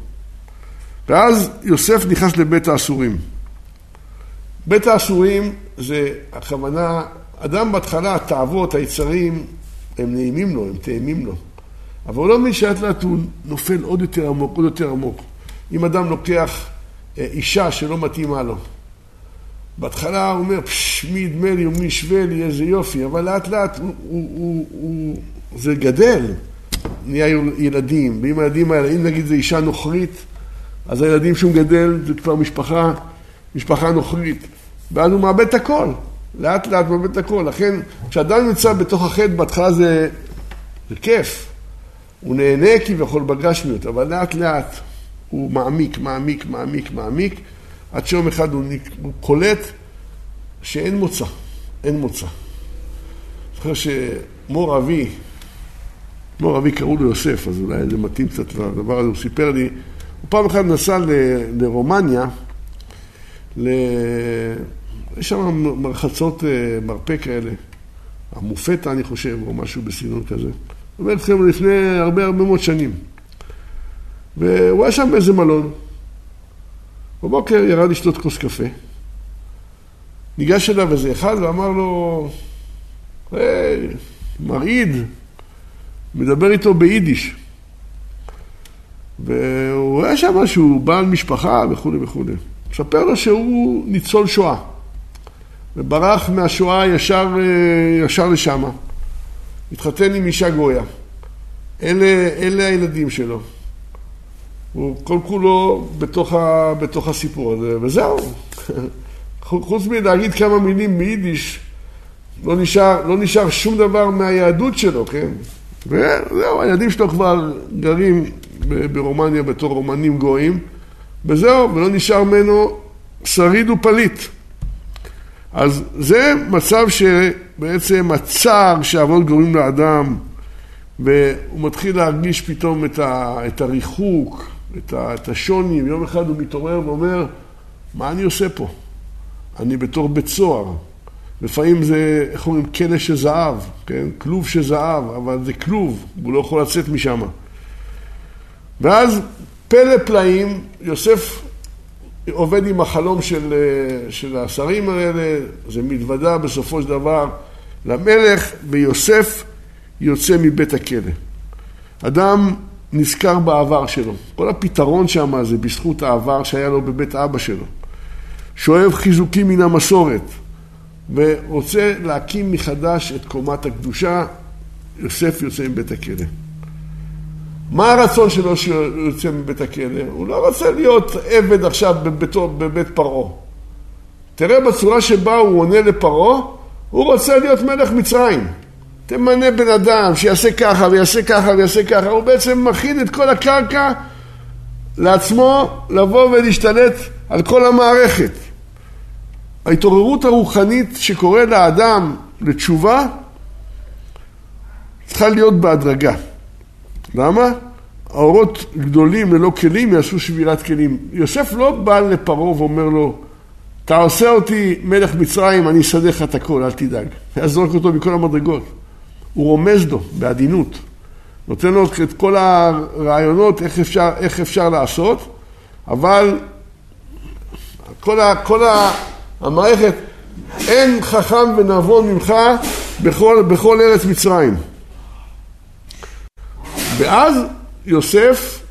ואז יוסף נכנס לבית האסורים. בית האסורים זה הכוונה, אדם בהתחלה, התאוות, היצרים, הם נעימים לו, הם טעימים לו. אבל הוא לא מבין שלאט לאט הוא נופל עוד יותר עמוק, עוד יותר עמוק. אם אדם לוקח אה, אישה שלא מתאימה לו, בהתחלה הוא אומר, פשש, מי ידמה לי ומי ישווה לי, איזה יופי, אבל לאט לאט הוא, הוא, הוא, הוא, זה גדל, נהיה ילדים, ואם הילדים האלה, אם נגיד זו אישה נוכרית, אז הילדים שהוא מגדל זה כבר משפחה, משפחה נוכרית, ואז הוא מאבד את הכל, לאט לאט מאבד את הכל, לכן כשאדם נמצא בתוך החטא בהתחלה זה, זה כיף, הוא נהנה כביכול בגשמיות, אבל לאט לאט הוא מעמיק, מעמיק, מעמיק, מעמיק, עד שיום אחד הוא, הוא קולט שאין מוצא, אין מוצא. זוכר שמור אבי, מור אבי קראו לו יוסף, אז אולי זה מתאים קצת לדבר הזה, הוא סיפר לי, פעם אחת נסע ל, לרומניה, ל... יש שם מרחצות אה, מרפא כאלה, המופתה אני חושב, או משהו בסגנון כזה. עובד אתכם לפני הרבה הרבה מאוד שנים. והוא היה שם באיזה מלון. בבוקר ירד לשתות כוס קפה. ניגש אליו איזה אחד ואמר לו, היי, מרעיד, מדבר איתו ביידיש. והוא היה שם שהוא בעל משפחה וכולי וכולי. מספר לו שהוא ניצול שואה, וברח מהשואה ישר, אה, ישר לשמה. התחתן עם אישה גויה. אלה, אלה הילדים שלו. הוא כל כולו בתוך, ה, בתוך הסיפור הזה, וזהו. <laughs> חוץ מלהגיד כמה מילים מיידיש, לא נשאר, לא נשאר שום דבר מהיהדות שלו, כן? וזהו, הילדים שלו כבר גרים ברומניה בתור רומנים גויים, וזהו, ולא נשאר ממנו שריד ופליט. אז זה מצב שבעצם הצער שאבות גורמים לאדם, והוא מתחיל להרגיש פתאום את, ה, את הריחוק, את, ה, את השוני, ויום אחד הוא מתעורר ואומר, מה אני עושה פה? אני בתור בית סוהר. לפעמים זה, איך אומרים, כלא של זהב, כן? כלוב של זהב, אבל זה כלוב, הוא לא יכול לצאת משם. ואז פלא פלאים, יוסף עובד עם החלום של, אה, של השרים האלה, זה מתוודה בסופו של דבר למלך, ויוסף יוצא מבית הכלא. אדם נזכר בעבר שלו. כל הפתרון שם זה בזכות העבר שהיה לו בבית אבא שלו. שואב חיזוקים מן המסורת, ורוצה להקים מחדש את קומת הקדושה, יוסף יוצא מבית הכלא. מה הרצון שלו שהוא יוצא מבית הכלא? הוא לא רוצה להיות עבד עכשיו בביתו, בבית פרעה. תראה בצורה שבה הוא עונה לפרעה, הוא רוצה להיות מלך מצרים. תמנה בן אדם שיעשה ככה ויעשה ככה ויעשה ככה, הוא בעצם מכין את כל הקרקע לעצמו לבוא ולהשתלט על כל המערכת. ההתעוררות הרוחנית שקורא לאדם לתשובה צריכה להיות בהדרגה. למה? האורות גדולים ללא כלים יעשו שבירת כלים. יוסף לא בא לפרעה ואומר לו, אתה עושה אותי מלך מצרים, אני אסדר לך את הכל, אל תדאג. היה זורק אותו מכל המדרגות. הוא רומז לו בעדינות. נותן לו את כל הרעיונות איך אפשר, איך אפשר לעשות, אבל כל, ה, כל ה, המערכת, אין חכם ונבון ממך בכל, בכל ארץ מצרים. ואז יוסף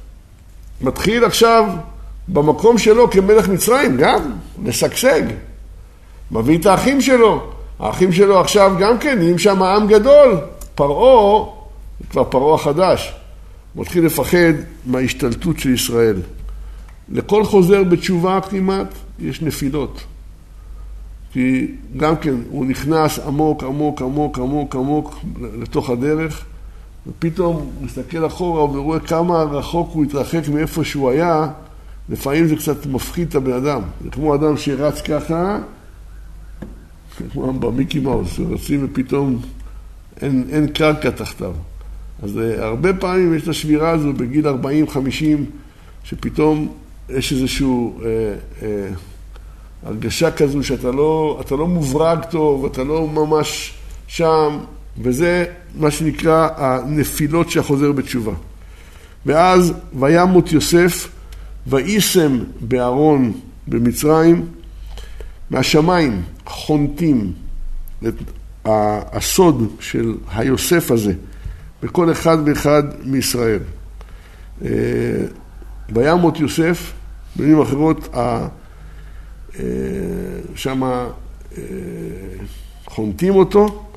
מתחיל עכשיו במקום שלו כמלך מצרים, גם, לשגשג. מביא את האחים שלו. האחים שלו עכשיו גם כן נהיים שם עם גדול. פרעה, כבר פרעה החדש, מתחיל לפחד מההשתלטות של ישראל. לכל חוזר בתשובה כמעט יש נפילות. כי גם כן הוא נכנס עמוק, עמוק, עמוק, עמוק, עמוק לתוך הדרך, ופתאום הוא מסתכל אחורה ורואה כמה רחוק הוא התרחק מאיפה שהוא היה, לפעמים זה קצת מפחיד את הבן אדם. זה כמו אדם שרץ ככה, כמו במיקי מאוס, רצים ופתאום אין, אין קרקע תחתיו. אז uh, הרבה פעמים יש את השבירה הזו בגיל 40-50, שפתאום יש איזושהי uh, uh, הרגשה כזו שאתה לא, לא מוברג טוב, אתה לא ממש שם, וזה מה שנקרא הנפילות שהחוזר בתשובה. ואז וימות יוסף ויישם בארון במצרים, מהשמיים חונטים את הסוד של היוסף הזה בכל אחד ואחד מישראל. אה, וימות יוסף, במילים אחרות, אה, שם אה, חונטים אותו,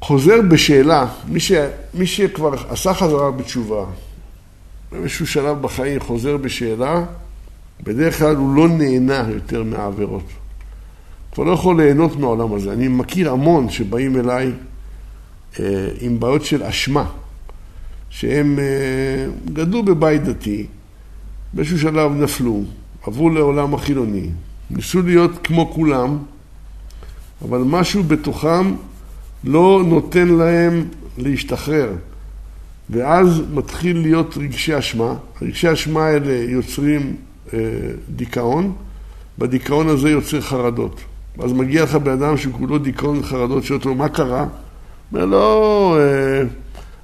חוזר בשאלה, מי, ש, מי שכבר עשה חזרה בתשובה, באיזשהו שלב בחיים חוזר בשאלה, בדרך כלל הוא לא נהנה יותר מהעבירות. כבר לא יכול ליהנות מהעולם הזה. אני מכיר המון שבאים אליי אה, עם בעיות של אשמה, שהם אה, גדלו בבית דתי, באיזשהו שלב נפלו, עברו לעולם החילוני, ניסו להיות כמו כולם, אבל משהו בתוכם לא נותן להם להשתחרר. ואז מתחיל להיות רגשי אשמה. רגשי אשמה האלה יוצרים אה, דיכאון, בדיכאון הזה יוצר חרדות. ואז מגיע לך בן אדם שכולו דיכאון וחרדות, שואל אותו, מה קרה? אומר, לא, אה,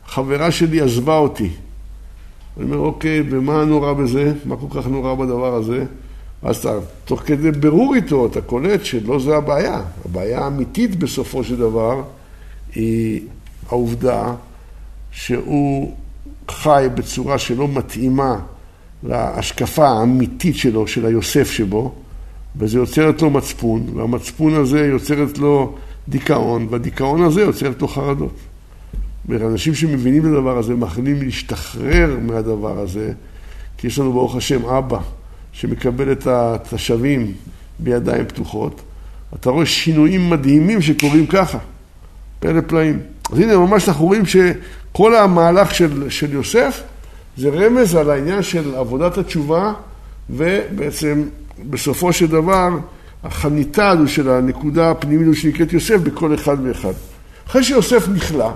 חברה שלי עזבה אותי. אני אומר, אוקיי, ומה נורא בזה? מה כל כך נורא בדבר הזה? אז אתה, תוך כדי בירור איתו, אתה קולט שלא זה הבעיה. הבעיה האמיתית בסופו של דבר היא העובדה שהוא חי בצורה שלא מתאימה להשקפה האמיתית שלו, של היוסף שבו, וזה יוצר את לו מצפון, והמצפון הזה יוצר את לו דיכאון, והדיכאון הזה יוצר את לו חרדות. ואנשים שמבינים את הדבר הזה, מאחלים להשתחרר מהדבר הזה, כי יש לנו ברוך השם אבא שמקבל את התושבים בידיים פתוחות. אתה רואה שינויים מדהימים שקורים ככה, פלא פלאים. אז הנה ממש אנחנו רואים שכל המהלך של, של יוסף זה רמז על העניין של עבודת התשובה ובעצם בסופו של דבר החניתה הזו של הנקודה הפנימית שנקראת יוסף בכל אחד ואחד. אחרי שיוסף נכלא,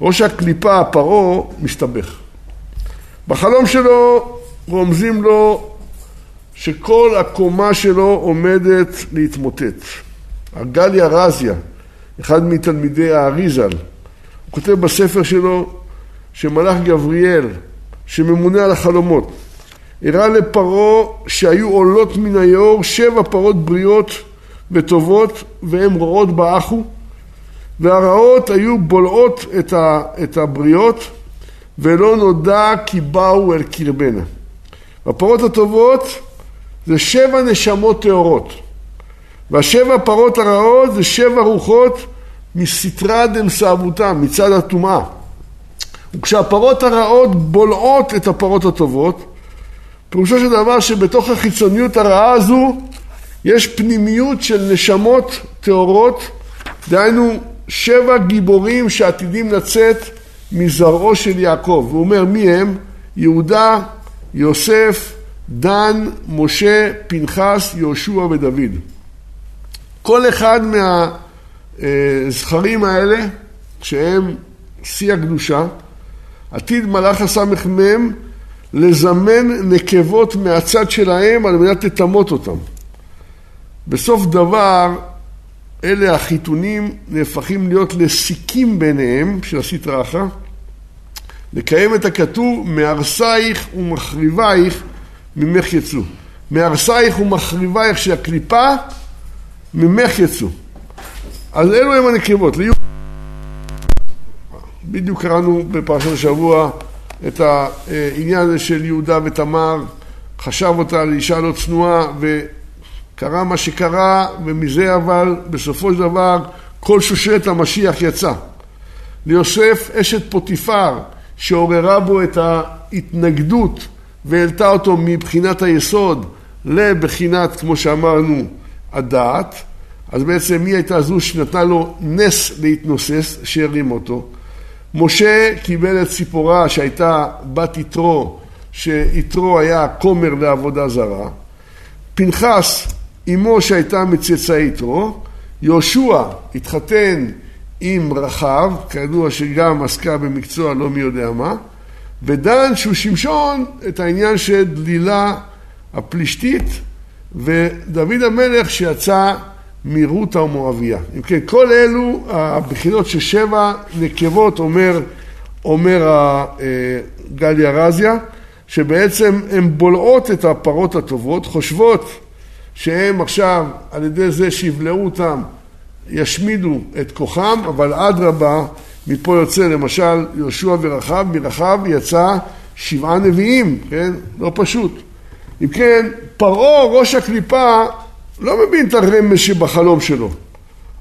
ראש הקליפה, פרעה, מסתבך. בחלום שלו רומזים לו שכל הקומה שלו עומדת להתמוטט. הגליה רזיה, אחד מתלמידי האריזל, הוא כותב בספר שלו שמלאך גבריאל, שממונה על החלומות, הראה לפרעה שהיו עולות מן היאור שבע פרות בריאות וטובות והן רעות באחו והרעות היו בולעות את, ה, את הבריאות ולא נודע כי באו אל קרבנה. הפרות הטובות זה שבע נשמות טהורות והשבע פרות הרעות זה שבע רוחות מסתרא דמסעבותם, מצד הטומאה. וכשהפרות הרעות בולעות את הפרות הטובות, פירושו של דבר שבתוך החיצוניות הרעה הזו יש פנימיות של נשמות טהורות, דהיינו שבע גיבורים שעתידים לצאת מזרעו של יעקב. הוא אומר מי הם? יהודה, יוסף, דן, משה, פנחס, יהושע ודוד. כל אחד מהזכרים האלה, שהם שיא הקדושה, עתיד מלאך הסמ"ם לזמן נקבות מהצד שלהם על מנת לטמות אותם. בסוף דבר, אלה החיתונים נהפכים להיות לסיכים ביניהם, של הסטרא אחא, לקיים את הכתוב, מהרסייך ומחריבייך ממך יצאו. מהרסייך ומחריבייך של הקליפה, ממך יצאו. אז אלו הם הנקבות. בדיוק קראנו בפרשת השבוע את העניין הזה של יהודה ותמר, חשב אותה לאישה לא צנועה וקרה מה שקרה ומזה אבל בסופו של דבר כל שושלת המשיח יצא. ליוסף אשת פוטיפר שעוררה בו את ההתנגדות והעלתה אותו מבחינת היסוד לבחינת, כמו שאמרנו, הדעת, אז בעצם היא הייתה זו שנתנה לו נס להתנוסס, שהרים אותו. משה קיבל את ציפורה שהייתה בת יתרו, שיתרו היה כומר לעבודה זרה. פנחס, אמו שהייתה מצאצאי יתרו. יהושע התחתן עם רחב, כידוע שגם עסקה במקצוע לא מי יודע מה. ודן שהוא שמשון את העניין של דלילה הפלישתית ודוד המלך שיצא מרותה ומואביה. אם כן, כל אלו הבחינות של שבע נקבות, אומר, אומר אה, גליה רזיה, שבעצם הן בולעות את הפרות הטובות, חושבות שהן עכשיו, על ידי זה שיבלעו אותם, ישמידו את כוחם, אבל אדרבה, מפה יוצא למשל יהושע ורחב, מרחב יצא שבעה נביאים, כן? לא פשוט. אם כן, פרעה, ראש הקליפה, לא מבין את הרמז שבחלום שלו,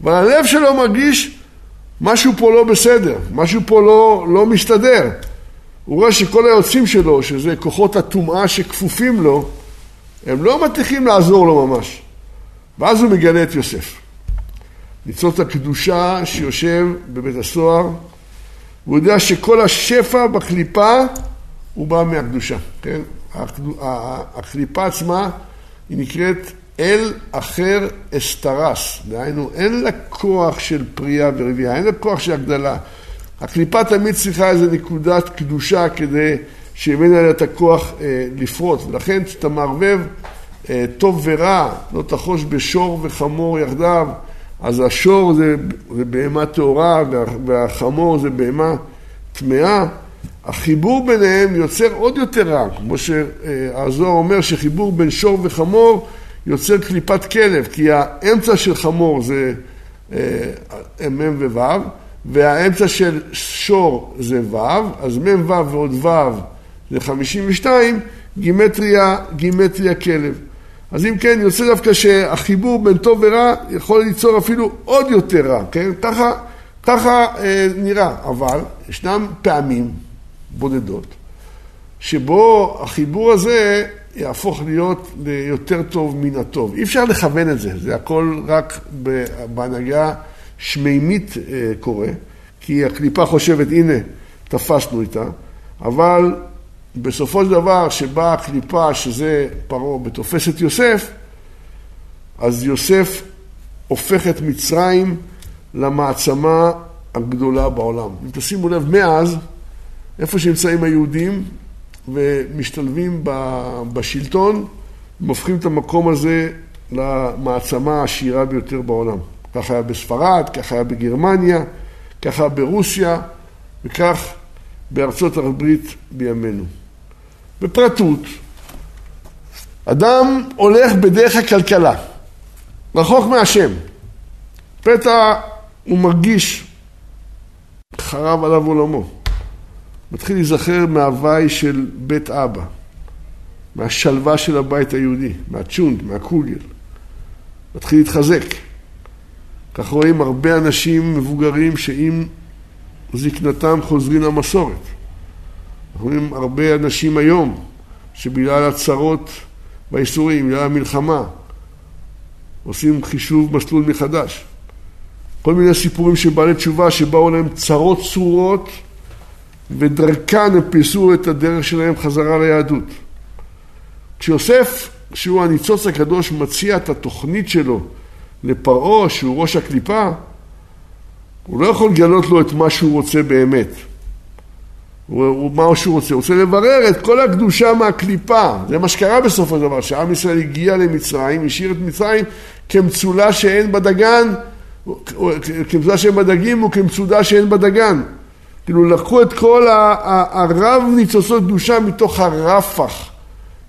אבל הלב שלו מרגיש משהו פה לא בסדר, משהו פה לא, לא מסתדר. הוא רואה שכל היוצאים שלו, שזה כוחות הטומאה שכפופים לו, הם לא מצליחים לעזור לו ממש. ואז הוא מגלה את יוסף. ניצוץ הקדושה שיושב בבית הסוהר, הוא יודע שכל השפע בקליפה הוא בא מהקדושה, כן? הקליפה עצמה היא נקראת אל אחר אסתרס, דהיינו אין לה כוח של פריאה ורבייה, אין לה כוח של הגדלה. הקליפה תמיד צריכה איזו נקודת קדושה כדי שימנה לה את הכוח אה, לפרוץ, ולכן כשאתה מערבב אה, טוב ורע, לא תחוש בשור וחמור יחדיו, אז השור זה, זה בהמה טהורה והחמור זה בהמה טמאה. החיבור ביניהם יוצר עוד יותר רע, כמו שהזוהר אומר שחיבור בין שור וחמור יוצר קליפת כלב, כי האמצע של חמור זה אה, מ' וו', והאמצע של שור זה ו', אז מ' ו' ועוד ו' זה 52, גימטריה, גימטריה כלב. אז אם כן, יוצא דווקא שהחיבור בין טוב ורע יכול ליצור אפילו עוד יותר רע, כן? ככה, ככה אה, נראה. אבל ישנם פעמים בודדות שבו החיבור הזה יהפוך להיות ליותר טוב מן הטוב. אי אפשר לכוון את זה, זה הכל רק בהנהגה שמימית אה, קורה, כי הקליפה חושבת, הנה, תפסנו איתה, אבל בסופו של דבר, שבאה הקליפה, שזה פרעה, ותופס את יוסף, אז יוסף הופך את מצרים למעצמה הגדולה בעולם. אם תשימו לב, מאז, איפה שנמצאים היהודים ומשתלבים בשלטון, הם הופכים את המקום הזה למעצמה העשירה ביותר בעולם. כך היה בספרד, כך היה בגרמניה, כך היה ברוסיה, וכך בארצות הברית בימינו. בפרטות, אדם הולך בדרך הכלכלה, רחוק מהשם. פתע הוא מרגיש חרב עליו עולמו. מתחיל להיזכר מהוואי של בית אבא, מהשלווה של הבית היהודי, מהצ'ונד, מהקוגל. מתחיל להתחזק. כך רואים הרבה אנשים מבוגרים שעם זקנתם חוזרים למסורת. אנחנו רואים הרבה אנשים היום שבגלל הצרות והאיסורים, בגלל המלחמה, עושים חישוב מסלול מחדש. כל מיני סיפורים של בעלי תשובה שבאו להם צרות צרורות ודרכן הם פיסו את הדרך שלהם חזרה ליהדות. כשיוסף, שהוא הניצוץ הקדוש, מציע את התוכנית שלו לפרעה, שהוא ראש הקליפה, הוא לא יכול לגלות לו את מה שהוא רוצה באמת. הוא, הוא, מה שהוא רוצה? הוא רוצה לברר את כל הקדושה מהקליפה. זה מה שקרה בסופו של דבר, שעם ישראל הגיע למצרים, השאיר את מצרים כמצולה שאין בדגן, כמצולה שאין בדגים וכמצודה שאין בדגן. כאילו לקחו את כל הרב ניצוצות קדושה מתוך הרפח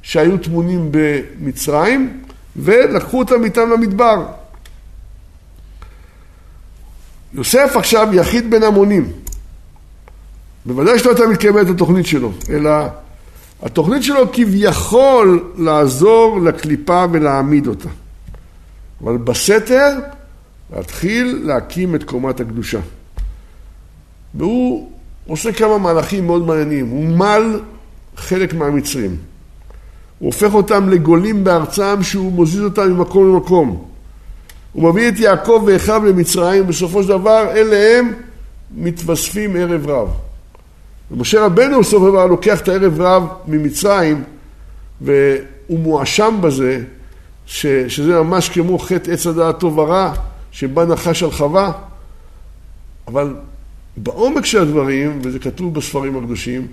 שהיו טמונים במצרים ולקחו אותם איתם למדבר. יוסף עכשיו יחיד בין המונים. בוודאי שלא הייתה מתקיימת התוכנית שלו, אלא התוכנית שלו כביכול לעזור לקליפה ולהעמיד אותה. אבל בסתר להתחיל להקים את קומת הקדושה. והוא עושה כמה מהלכים מאוד מעניינים. הוא מל חלק מהמצרים. הוא הופך אותם לגולים בארצם שהוא מוזיז אותם ממקום למקום. הוא מביא את יעקב ואחיו למצרים, ובסופו של דבר אלה הם מתווספים ערב רב. ומשה רבנו בסופו של דבר לוקח את הערב רב ממצרים, והוא מואשם בזה, ש, שזה ממש כמו חטא עץ הדעת טוב ורע, שבא נחש על חווה. אבל בעומק של הדברים, וזה כתוב בספרים הקדושים,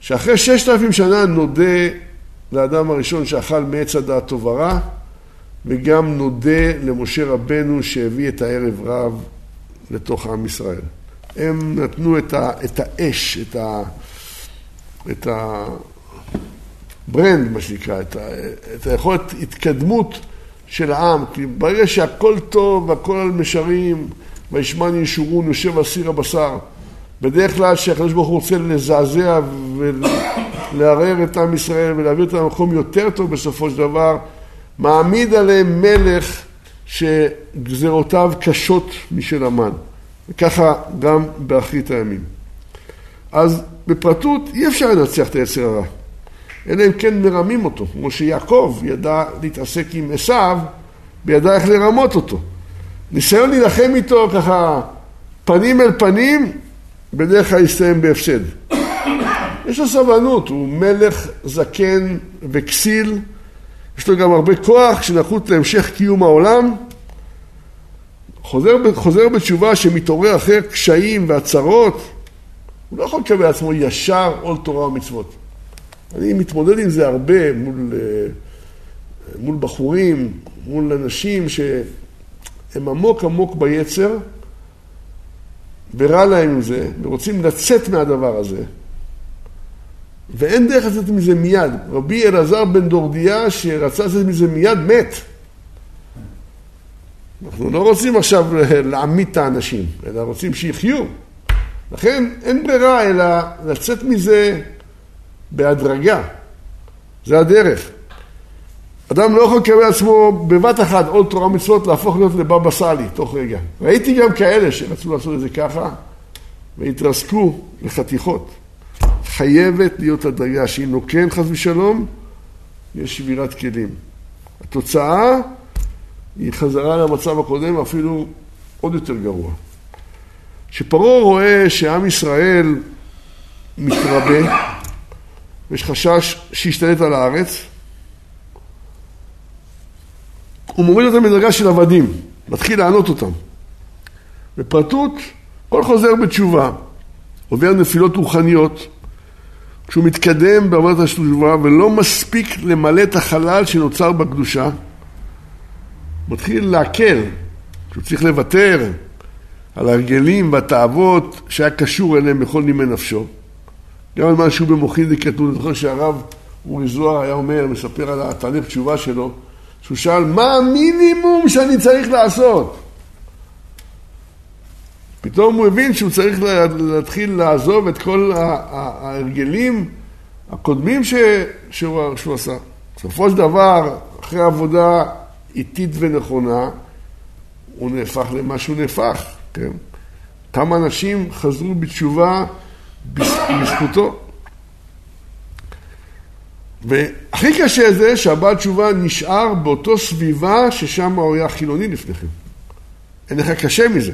שאחרי ששת אלפים שנה נודה לאדם הראשון שאכל מעץ הדעת טוב ורע, וגם נודה למשה רבנו שהביא את הערב רב לתוך עם ישראל. הם נתנו את, ה, את האש, את, ה, את ה-brand, מה שנקרא, את, ה, את היכולת התקדמות של העם. כי ברגע שהכל טוב והכל על וישמן ישורון יושב על סיר הבשר, בדרך כלל כשהקדוש ברוך הוא רוצה לזעזע ולערער את עם ישראל ולהביא אותם למקום יותר טוב בסופו של דבר, מעמיד עליהם מלך שגזרותיו קשות משל המן. וככה גם באחרית הימים. אז בפרטות אי אפשר לנצח את היצר הרע, אלא אם כן מרמים אותו, כמו שיעקב ידע להתעסק עם עשיו וידע איך לרמות אותו. ניסיון להילחם איתו ככה פנים אל פנים, בדרך כלל יסתיים בהפסד. <clears throat> יש לו סבלנות, הוא מלך זקן וכסיל, יש לו גם הרבה כוח שנחוץ להמשך קיום העולם. חוזר, חוזר בתשובה שמתעורר אחרי קשיים והצרות, הוא לא יכול לקבל לעצמו ישר עול תורה ומצוות. אני מתמודד עם זה הרבה מול, אה, מול בחורים, מול אנשים שהם עמוק עמוק ביצר, ורע להם עם זה, ורוצים לצאת מהדבר הזה. ואין דרך לצאת מזה מיד. רבי אלעזר בן דורדיה, שרצה לצאת מזה מיד, מת. אנחנו לא רוצים עכשיו <laughs> להעמיד את האנשים, אלא רוצים שיחיו. לכן אין ברירה אלא לצאת מזה בהדרגה. זה הדרך. אדם לא יכול לקבל עצמו בבת אחת עוד תורה מצוות להפוך להיות לבבא סאלי תוך רגע. ראיתי גם כאלה שרצו לעשות את זה ככה והתרסקו לחתיכות. חייבת להיות הדרגה שאם לא כן חס ושלום, יש שבירת כלים. התוצאה היא חזרה למצב הקודם, אפילו עוד יותר גרוע. כשפרעה רואה שעם ישראל מתרבה, ויש חשש שישתלט על הארץ, הוא מוריד אותם מדרגה של עבדים, מתחיל לענות אותם. בפרטות, כל חוזר בתשובה עובר נפילות רוחניות, כשהוא מתקדם בעבודת התשובה ולא מספיק למלא את החלל שנוצר בקדושה, מתחיל להקל, שהוא צריך לוותר על ההרגלים והתאוות שהיה קשור אליהם בכל נימי נפשו. גם על משהו במוחין דקטנות, אני זוכר שהרב אורי זוהר היה אומר, מספר על התהליך תשובה שלו, שהוא שאל, מה המינימום שאני צריך לעשות? פתאום הוא הבין שהוא צריך להתחיל לעזוב את כל ההרגלים הקודמים ש... שהוא, שהוא עשה. בסופו של דבר, אחרי עבודה איטית ונכונה, הוא נהפך למה שהוא נהפך, כן? כמה אנשים חזרו בתשובה בזכותו. והכי קשה זה שהבעל תשובה נשאר באותו סביבה ששם הוא היה חילוני לפני כן. אין לך קשה מזה.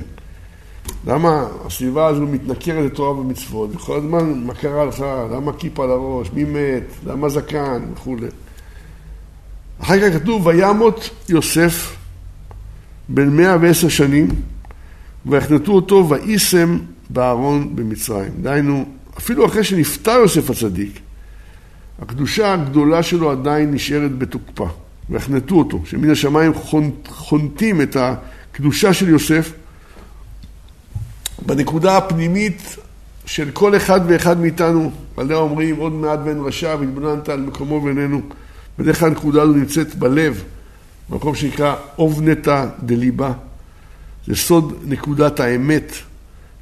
למה הסביבה הזו מתנכרת לתורה ומצוות, וכל הזמן מה קרה לך, למה כיפה על הראש, מי מת, למה זקן וכולי. אחר כך כתוב, וימות יוסף בן מאה ועשר שנים, ויחנתו אותו ויישם בארון במצרים. דהיינו, אפילו אחרי שנפטר יוסף הצדיק, הקדושה הגדולה שלו עדיין נשארת בתוקפה. ויחנתו אותו, שמן השמיים חונטים את הקדושה של יוסף בנקודה הפנימית של כל אחד ואחד מאיתנו, עליה אומרים עוד מעט בן רשע והתבוננת על מקומו בינינו. בדרך כלל הנקודה הזו נמצאת בלב, במקום שנקרא אובנתא דליבה. זה סוד נקודת האמת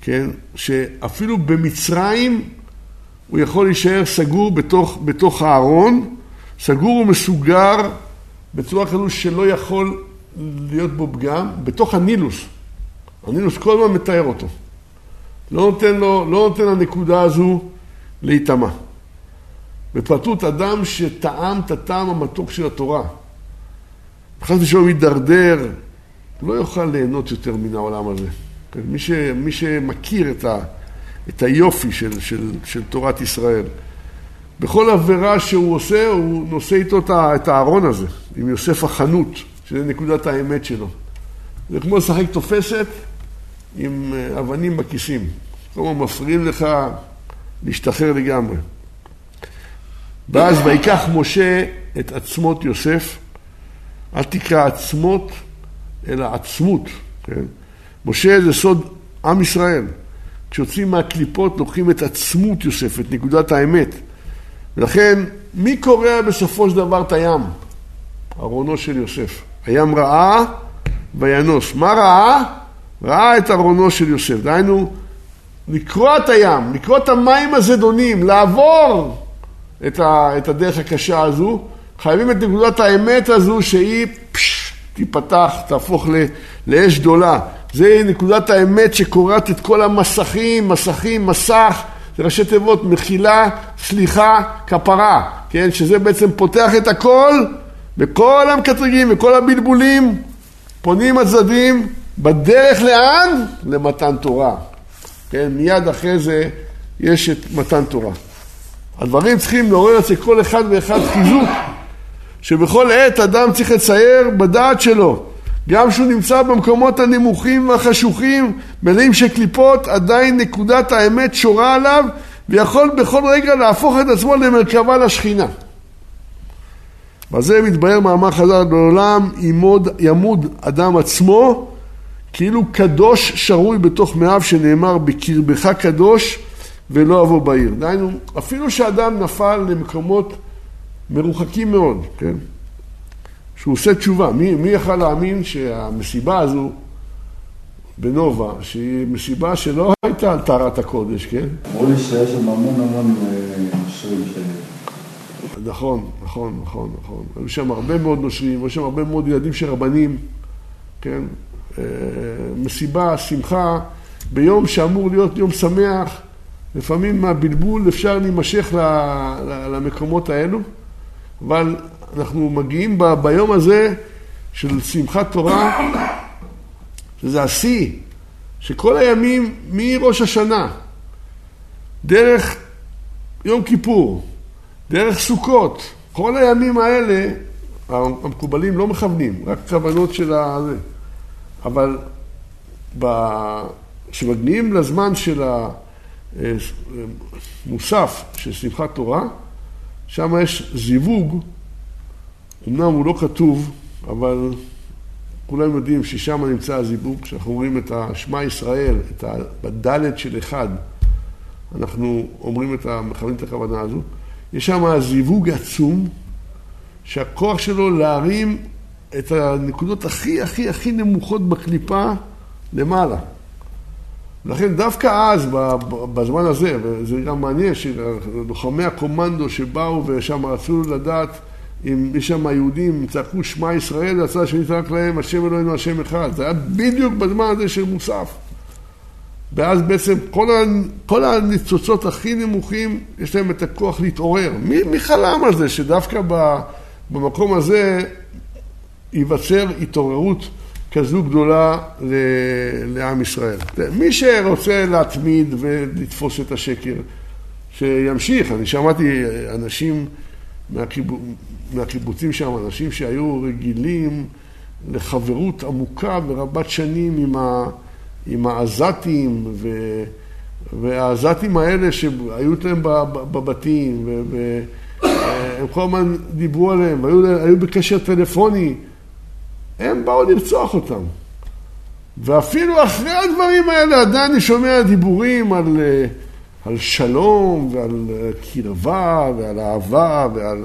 כן, שאפילו במצרים הוא יכול להישאר סגור בתוך, בתוך הארון, סגור ומסוגר בצורה כזו שלא יכול להיות בו פגם, בתוך הנילוס. הנילוס כל הזמן מתאר אותו. לא נותן, לו, לא נותן לנקודה הזו להיטמע. בפרטות אדם שטעם את הטעם המתוק של התורה. חס ושלום יידרדר, לא יוכל ליהנות יותר מן העולם הזה. מי, ש, מי שמכיר את, ה, את היופי של, של, של תורת ישראל, בכל עבירה שהוא עושה, הוא נושא איתו את הארון הזה, עם יוסף החנות, שזה נקודת האמת שלו. זה כמו לשחק תופסת עם אה, אבנים בכיסים. כל הזמן מפריעים לך להשתחרר לגמרי. ואז ויקח משה את עצמות יוסף, אל תקרא עצמות, אלא עצמות, כן? משה זה סוד עם ישראל. כשיוצאים מהקליפות לוקחים את עצמות יוסף, את נקודת האמת. ולכן, מי קורע בסופו של דבר את הים? ארונו של יוסף. הים ראה וינוס. מה ראה? ראה את ארונו של יוסף. דהיינו, לקרוע את הים, לקרוע את המים הזדונים, לעבור את, ה, את הדרך הקשה הזו, חייבים את נקודת האמת הזו שהיא פש, תיפתח, תהפוך לאש גדולה. זה נקודת האמת שקורעת את כל המסכים, מסכים, מסך, זה ראשי תיבות, מחילה, סליחה, כפרה, כן? שזה בעצם פותח את הכל, וכל המקטרגים וכל הבלבולים פונים הצדדים בדרך לאן? למתן תורה. כן? מיד אחרי זה יש את מתן תורה. הדברים צריכים לעורר אצל כל אחד ואחד חיזוק, שבכל עת אדם צריך לצייר בדעת שלו. גם כשהוא נמצא במקומות הנמוכים והחשוכים, מלאים של קליפות, עדיין נקודת האמת שורה עליו, ויכול בכל רגע להפוך את עצמו למרכבה לשכינה. בזה מתבהר מאמר חז"ל בעולם, ימוד, ימוד אדם עצמו, כאילו קדוש שרוי בתוך מאיו שנאמר בקרבך קדוש ולא אבוא בעיר. דהיינו, אפילו שאדם נפל למקומות מרוחקים מאוד, כן? שהוא עושה תשובה. מי, מי יכל להאמין שהמסיבה הזו בנובה, שהיא מסיבה שלא הייתה על טהרת הקודש, כן? אמרו לי שיש שם המון המון נושרים ש... נכון, נכון, נכון, נכון. היו שם הרבה מאוד נושרים, היו שם הרבה מאוד ילדים של רבנים, כן? אה, מסיבה, שמחה, ביום שאמור להיות יום שמח, לפעמים מהבלבול אפשר להימשך למקומות האלו, אבל אנחנו מגיעים ב, ביום הזה של שמחת תורה, שזה השיא, שכל הימים מראש השנה, דרך יום כיפור, דרך סוכות, כל הימים האלה, המקובלים לא מכוונים, רק כוונות של הזה. אבל כשמגיעים לזמן של המוסף של שמחת תורה, שם יש זיווג אמנם הוא לא כתוב, אבל כולם יודעים ששם נמצא הזיווג, כשאנחנו רואים את השמע ישראל, את הדלת של אחד, אנחנו אומרים את, מכוונים את הכוונה הזו, יש שם זיווג עצום, שהכוח שלו להרים את הנקודות הכי הכי הכי נמוכות בקליפה למעלה. לכן דווקא אז, בזמן הזה, וזה גם מעניין, שלוחמי הקומנדו שבאו ושם רצו לדעת אם יש שם יהודים, צעקו שמע ישראל, הצד השני צעק להם, השם אלוהינו השם אחד. זה היה בדיוק בזמן הזה של מוסף. ואז בעצם כל, כל הניצוצות הכי נמוכים, יש להם את הכוח להתעורר. מי, מי חלם על זה שדווקא במקום הזה ייווצר התעוררות כזו גדולה לעם ישראל? מי שרוצה להתמיד ולתפוס את השקר, שימשיך. אני שמעתי אנשים מהקיבוצים שם, אנשים שהיו רגילים לחברות עמוקה ורבת שנים עם, ה, עם העזתים, ו, והעזתים האלה שהיו להם בבתים, והם כל הזמן דיברו עליהם, והיו היו בקשר טלפוני, הם באו לרצוח אותם. ואפילו אחרי הדברים האלה עדיין אני שומע דיבורים על, על שלום ועל קרבה ועל אהבה ועל...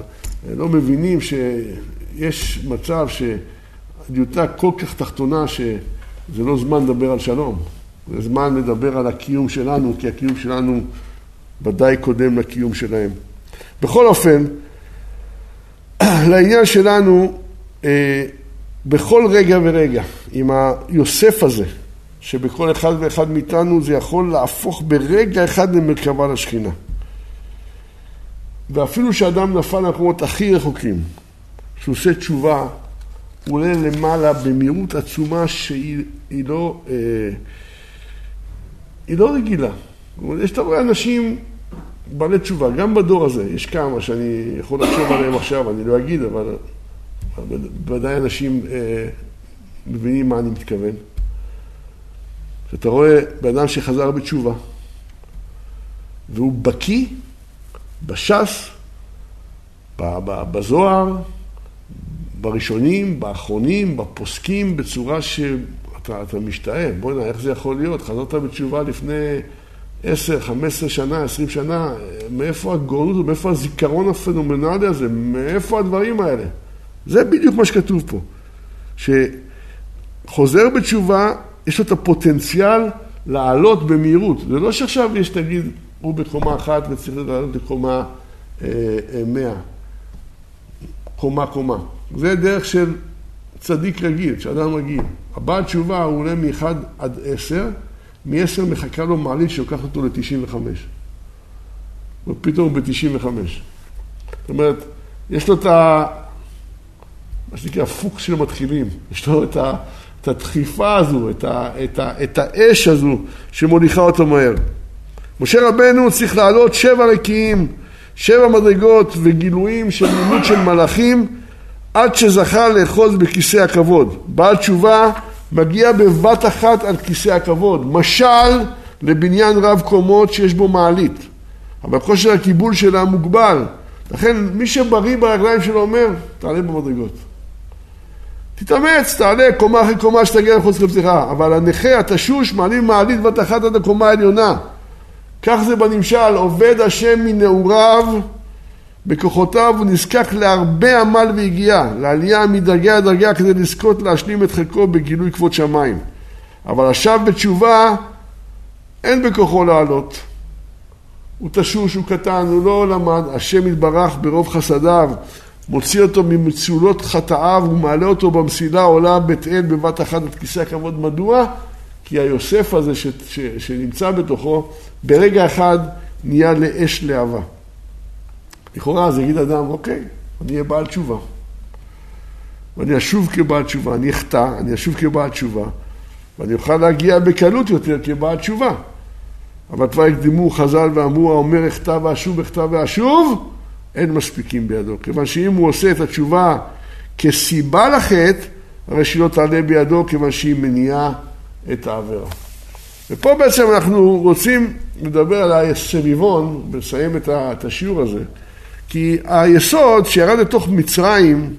לא מבינים שיש מצב שהדיוטה כל כך תחתונה שזה לא זמן לדבר על שלום. זה זמן לדבר על הקיום שלנו, כי הקיום שלנו ודאי קודם לקיום שלהם. בכל אופן, <clears throat> לעניין שלנו, אה, בכל רגע ורגע, עם היוסף הזה, שבכל אחד ואחד מאיתנו זה יכול להפוך ברגע אחד למרכבה לשכינה. ואפילו שאדם נפל למקומות הכי רחוקים, כשהוא עושה תשובה, הוא עולה למעלה במהירות עצומה שהיא לא, אה, היא לא רגילה. יש אתה רואה אנשים בעלי תשובה, גם בדור הזה, יש כמה שאני יכול לחשוב עליהם עכשיו, אני לא אגיד, אבל בוודאי אנשים אה, מבינים מה אני מתכוון. כשאתה רואה בן אדם שחזר בתשובה, והוא בקיא בש"ס, בזוהר, בראשונים, באחרונים, בפוסקים, בצורה שאתה משתאה. בוא'נה, איך זה יכול להיות? חזרת בתשובה לפני עשר, חמש עשרה שנה, עשרים שנה, מאיפה הגאונות, מאיפה הזיכרון הפנומנלי הזה, מאיפה הדברים האלה? זה בדיוק מה שכתוב פה. שחוזר בתשובה, יש לו את הפוטנציאל לעלות במהירות. זה לא שעכשיו יש, תגיד, הוא בקומה אחת וצריך לעלות לקומה אה, אה, מאה. קומה קומה. זה דרך של צדיק רגיל, של אדם רגיל. הבעל תשובה הוא עולה מ-1 עד 10, מ-10 מחכה לו מעלית שלוקחת אותו ל-95. ופתאום הוא ב-95. זאת אומרת, יש לו את ה... מה שנקרא פוקס של המתחילים. יש לו את, ה, את הדחיפה הזו, את, ה, את, ה, את האש הזו שמוליכה אותו מהר. משה רבנו צריך לעלות שבע רקיעים, שבע מדרגות וגילויים של לימוד של מלאכים עד שזכה לאחוז בכיסא הכבוד. בעל תשובה מגיע בבת אחת על כיסא הכבוד. משל לבניין רב קומות שיש בו מעלית. אבל כושר הקיבול שלה מוגבל. לכן מי שבריא ברגליים שלו אומר, תעלה במדרגות. תתאמץ, תעלה קומה אחרי קומה שתגיע לחוץ לפתיחה. אבל הנכה, התשוש, מעלים מעלית בת אחת עד הקומה העליונה. כך זה בנמשל, עובד השם מנעוריו, בכוחותיו הוא נזקק להרבה עמל והגיעה, לעלייה מדרגה לדרגה כדי לזכות להשלים את חלקו בגילוי כבוד שמיים. אבל השב בתשובה, אין בכוחו לעלות. הוא תשוש, הוא קטן, הוא לא למד, השם יתברך ברוב חסדיו, מוציא אותו ממצולות חטאיו ומעלה אותו במסילה עולה בית אל בבת אחת את כיסא הכבוד. מדוע? כי היוסף הזה ש, ש, שנמצא בתוכו, ברגע אחד נהיה לאש להבה. לכאורה אז יגיד אדם, אוקיי, אני אהיה בעל תשובה. ואני אשוב כבעל תשובה, אני אחטא, אני אשוב כבעל תשובה, ואני אוכל להגיע בקלות יותר כבעל תשובה. אבל כבר הקדימו חז"ל ואמרו, האומר אחטא ואשוב, אחטא ואשוב, אין מספיקים בידו. כיוון שאם הוא עושה את התשובה כסיבה לחטא, הרי שהיא לא תעלה בידו, כיוון שהיא מניעה את העבירה. ופה בעצם אנחנו רוצים לדבר על הסביבון, ולסיים את השיעור הזה. כי היסוד שירד לתוך מצרים,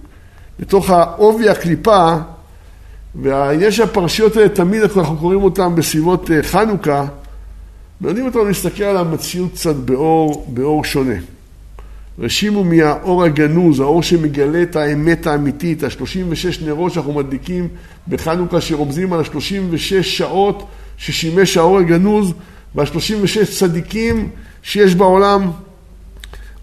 לתוך העובי הקליפה, ויש הפרשיות האלה, תמיד אנחנו קוראים אותן בסביבות אה, חנוכה, מלמדים אותנו להסתכל על המציאות קצת באור, באור שונה. רשימו מהאור הגנוז, האור שמגלה את האמת האמיתית, ה-36 נרות שאנחנו מדליקים בחנוכה שרומזים על ה-36 שעות ששימש האור הגנוז וה-36 צדיקים שיש בעולם.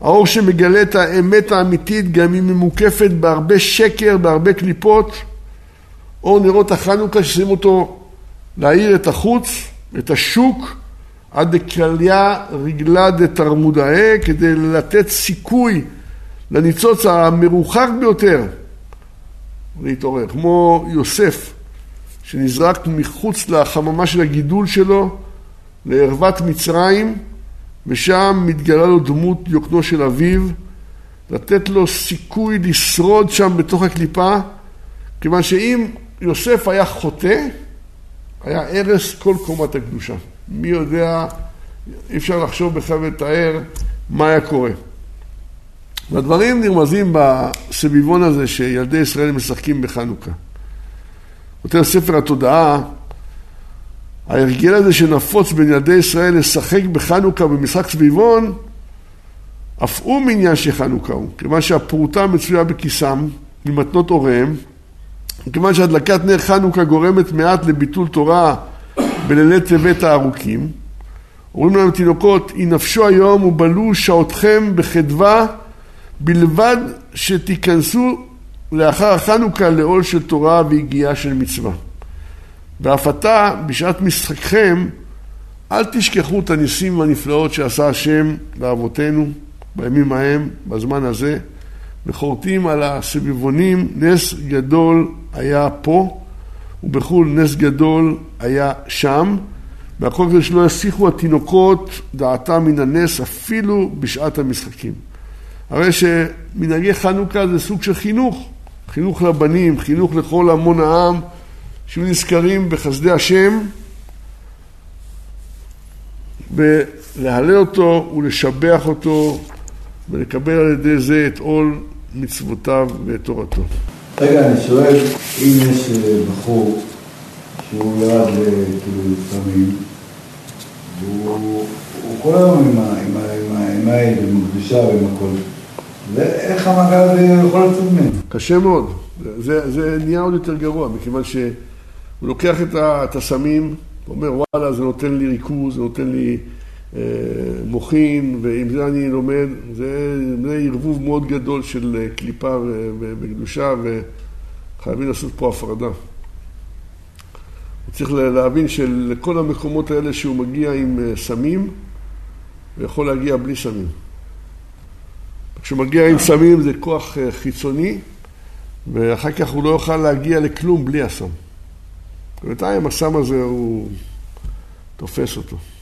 האור שמגלה את האמת האמיתית גם היא מוקפת בהרבה שקר, בהרבה קליפות. אור נרות החנוכה ששים אותו להאיר את החוץ, את השוק, עד דקליה רגלה דתרמודאה, כדי לתת סיכוי לניצוץ המרוחק ביותר להתעורר. כמו יוסף, שנזרק מחוץ לחממה של הגידול שלו, לערוות מצרים, ושם מתגלה לו דמות יוקנו של אביו, לתת לו סיכוי לשרוד שם בתוך הקליפה, כיוון שאם יוסף היה חוטא, היה הרס כל קומת הקדושה. מי יודע, אי אפשר לחשוב בכלל ולתאר מה היה קורה. והדברים נרמזים בסביבון הזה שילדי ישראל משחקים בחנוכה. כותב ספר התודעה, ההרגל הזה שנפוץ בין ילדי ישראל לשחק בחנוכה במשחק סביבון, אף הוא מעניין שחנוכה הוא, כיוון שהפרוטה מצויה בכיסם ממתנות הוריהם, כיוון שהדלקת נר חנוכה גורמת מעט לביטול תורה בלילי טבת הארוכים. אומרים להם תינוקות, היא נפשו היום ובלו שעותכם בחדווה, בלבד שתיכנסו לאחר החנוכה לעול של תורה והגיעה של מצווה. ואף עתה, בשעת משחקכם, אל תשכחו את הניסים והנפלאות שעשה השם לאבותינו בימים ההם, בזמן הזה, וחורטים על הסביבונים, נס גדול היה פה, ובחו"ל נס גדול היה שם, והכל כדי שלא יסיחו התינוקות דעתם מן הנס אפילו בשעת המשחקים. הרי שמנהגי חנוכה זה סוג של חינוך, חינוך לבנים, חינוך לכל המון העם, שיהיו נזכרים בחסדי השם ולהלל אותו ולשבח אותו ולקבל על ידי זה את עול מצוותיו ואת תורתו. רגע, אני שואל, אם יש אה, בחור שהוא ירד כאילו סמים, והוא כל היום עם העד, עם הקדושה ועם הכל, ואיך המעגל הזה יכול לצאת ממנו? קשה מאוד, זה, זה נהיה עוד יותר גרוע, מכיוון שהוא לוקח את הסמים, אומר וואלה זה נותן לי ריכוז, זה נותן לי מוחין, ועם זה אני לומד, זה, ערבוב מאוד גדול של אה, קליפה וקדושה, וחייבים לעשות פה הפרדה. הוא צריך להבין שלכל המקומות האלה שהוא מגיע עם אה, סמים, הוא יכול להגיע בלי סמים. כשהוא מגיע עם סמים זה כוח חיצוני, ואחר כך הוא לא יוכל להגיע לכלום בלי הסם. בינתיים הסם הזה הוא תופס אותו. כאילו, של יוסף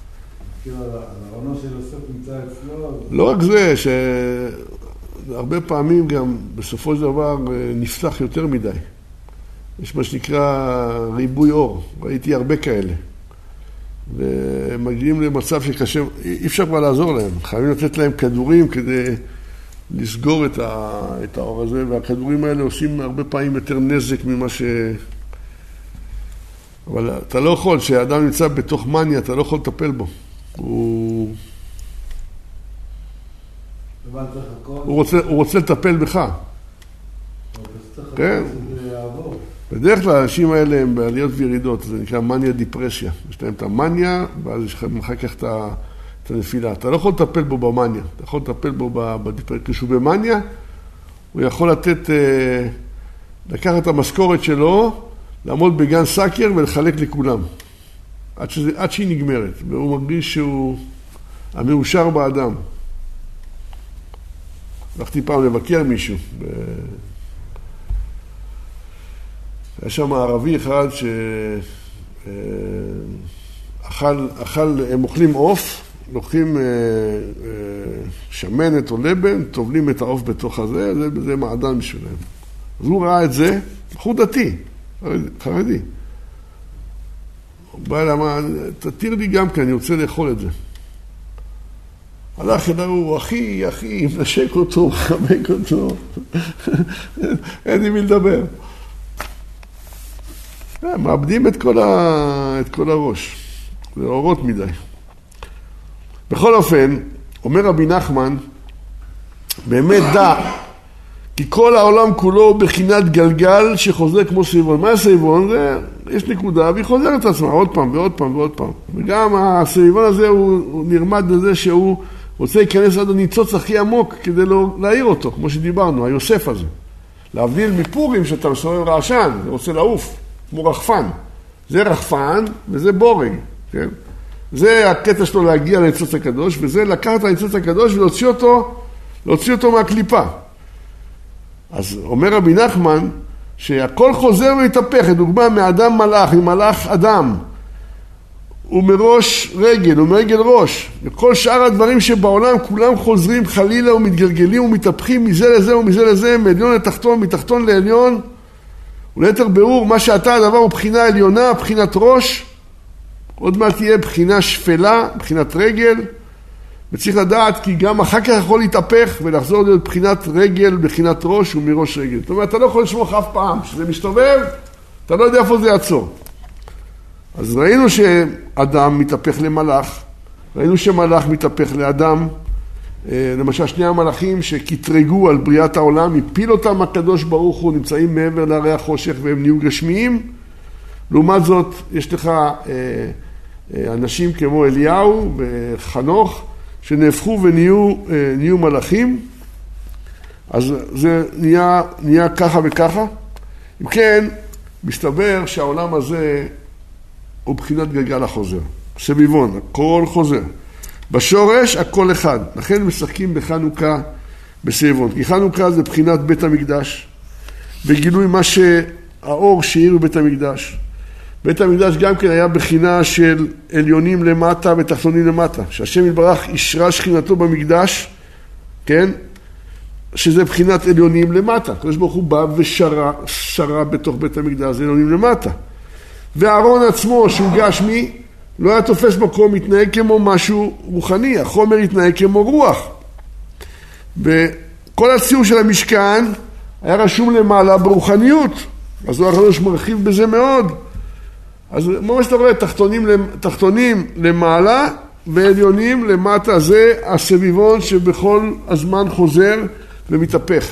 נמצא אצלו. לא רק זה, שהרבה פעמים גם בסופו של דבר אה, נפתח יותר מדי. יש מה שנקרא ריבוי אור, ראיתי הרבה כאלה. ומגיעים למצב שקשה, אי אפשר כבר לעזור להם, חייבים לתת להם כדורים כדי לסגור את, ה, את האור הזה, והכדורים האלה עושים הרבה פעמים יותר נזק ממה ש... אבל אתה לא יכול, כשאדם נמצא בתוך מניה, אתה לא יכול לטפל בו. הוא... הוא רוצה, הוא רוצה לטפל בך. כן. בדרך כלל האנשים האלה הם בעליות וירידות, זה נקרא מניה דיפרסיה. יש להם את המניה, ואז יש לכם אחר כך את הנפילה. אתה לא יכול לטפל בו במניה, אתה יכול לטפל בו בדיפרסיה. כשהוא במניה, הוא יכול לתת, אה, לקחת את המשכורת שלו, לעמוד בגן סאקר ולחלק לכולם. עד, שזה, עד שהיא נגמרת, והוא מרגיש שהוא המאושר באדם. הלכתי פעם לבקר מישהו. ב... היה שם ערבי אחד שאכל, אכל, הם אוכלים עוף, לוקחים אה, אה, שמנת או לבן, טובלים את העוף בתוך הזה, זה, זה מעדן בשבילם. אז הוא ראה את זה, בחור דתי, חרדי. בא אמר, תתיר לי גם כי אני רוצה לאכול את זה. הלך אליו, הוא אחי, אחי, מנשק אותו, מחבק אותו, אין עם מי לדבר. אה, מאבדים את כל, ה... את כל הראש, זה אורות מדי. בכל אופן, אומר רבי נחמן, באמת דע כי כל העולם כולו הוא בחינת גלגל שחוזר כמו סביבון. מה הסביבון? זה, יש נקודה והיא חוזרת את עצמה עוד פעם ועוד פעם ועוד פעם. וגם הסביבון הזה הוא, הוא נרמד לזה שהוא רוצה להיכנס עד הניצוץ הכי עמוק כדי לא להעיר אותו, כמו שדיברנו, היוסף הזה. להבדיל מפורים שאתה מסובב רעשן, רוצה לעוף, כמו רחפן. זה רחפן וזה בורג, כן? זה הקטע שלו להגיע לניצוץ הקדוש, וזה לקחת את הניצוץ הקדוש ולהוציא אותו, להוציא אותו מהקליפה. אז אומר רבי נחמן שהכל חוזר ומתהפך, לדוגמה מאדם מלאך, ממלאך אדם, ומראש רגל, ומרגל ראש, וכל שאר הדברים שבעולם כולם חוזרים חלילה ומתגלגלים ומתהפכים מזה לזה ומזה לזה, מעליון לתחתון, מתחתון לעליון, וליתר בירור, מה שאתה הדבר הוא בחינה עליונה, בחינת ראש, עוד מעט תהיה בחינה שפלה, בחינת רגל, וצריך לדעת כי גם אחר כך יכול להתהפך ולחזור להיות בחינת רגל, בחינת ראש ומראש רגל. זאת אומרת, אתה לא יכול לשמוך אף פעם. כשזה מסתובב, אתה לא יודע איפה זה יעצור. אז ראינו שאדם מתהפך למלאך, ראינו שמלאך מתהפך לאדם. אה, למשל, שני המלאכים שקטרגו על בריאת העולם, הפיל אותם הקדוש ברוך הוא, נמצאים מעבר להרי החושך והם נהיו גשמיים, לעומת זאת, יש לך אה, אה, אנשים כמו אליהו וחנוך, שנהפכו ונהיו אה, מלאכים, אז זה נהיה, נהיה ככה וככה. אם כן, מסתבר שהעולם הזה הוא בחינת גלגל החוזר. סביבון, הכל חוזר. בשורש הכל אחד, לכן משחקים בחנוכה בסביבון. כי חנוכה זה בחינת בית המקדש, וגילוי מה שהאור שהאיר בבית המקדש. בית המקדש גם כן היה בחינה של עליונים למטה ותחתונים למטה. שהשם יתברך אישרה שכינתו במקדש, כן? שזה בחינת עליונים למטה. הקדוש ברוך הוא בא ושרה, שרה בתוך בית המקדש, זה עליונים למטה. והארון עצמו, שהוא גשמי, לא היה תופס מקום, התנהג כמו משהו רוחני, החומר התנהג כמו רוח. וכל הציור של המשכן היה רשום למעלה ברוחניות, אז לא הקדוש מרחיב בזה מאוד. אז ממש אתה רואה, תחתונים, תחתונים למעלה ועליונים למטה, זה הסביבון שבכל הזמן חוזר ומתהפך.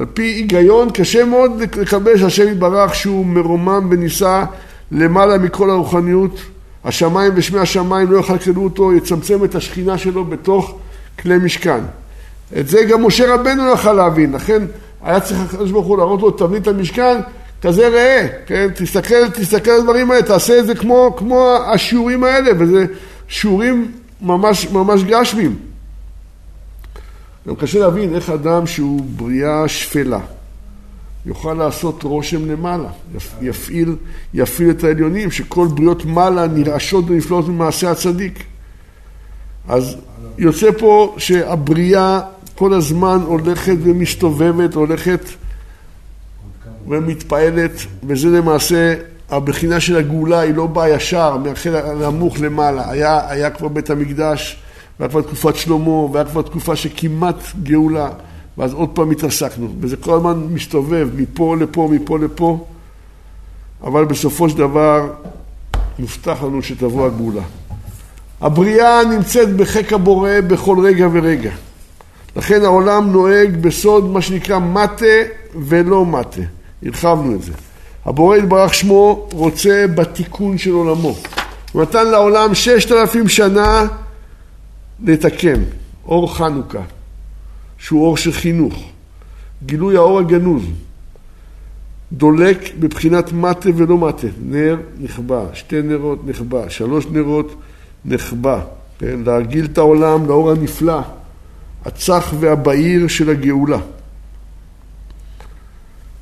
על פי היגיון קשה מאוד לקבל שהשם יתברך שהוא מרומם ונישא למעלה מכל הרוחניות. השמיים ושמי השמיים לא יכלכלו אותו, יצמצם את השכינה שלו בתוך כלי משכן. את זה גם משה רבנו לא יכל להבין, לכן היה צריך הקדוש ברוך הוא להראות לו תבנית המשכן, כזה ראה, כן? תסתכל, תסתכל על הדברים האלה, תעשה את זה כמו, כמו השיעורים האלה, וזה שיעורים ממש, ממש גשמים. גם קשה להבין איך אדם שהוא בריאה שפלה יוכל לעשות רושם למעלה, יפעיל, יפעיל את העליונים, שכל בריאות מעלה נרעשות ונפלאות ממעשה הצדיק. אז יוצא פה שהבריאה כל הזמן הולכת ומסתובבת, הולכת ומתפעלת, וזה למעשה, הבחינה של הגאולה היא לא באה ישר, מהחל הנמוך למעלה. היה, היה כבר בית המקדש, והיה כבר תקופת שלמה, והיה כבר תקופה שכמעט גאולה, ואז עוד פעם התעסקנו. וזה כל הזמן מסתובב מפה לפה, מפה לפה, אבל בסופו של דבר מובטח לנו שתבוא הגאולה. הבריאה נמצאת בחיק הבורא בכל רגע ורגע. לכן העולם נוהג בסוד מה שנקרא מטה ולא מטה. הרחבנו את זה. הבורא יתברך שמו רוצה בתיקון של עולמו. הוא נתן לעולם ששת אלפים שנה לתקן. אור חנוכה, שהוא אור של חינוך. גילוי האור הגנוז. דולק בבחינת מטה ולא מטה. נר נכבה, שתי נרות נכבה, שלוש נרות נכבה. כן? להרגיל את העולם לאור הנפלא, הצח והבהיר של הגאולה.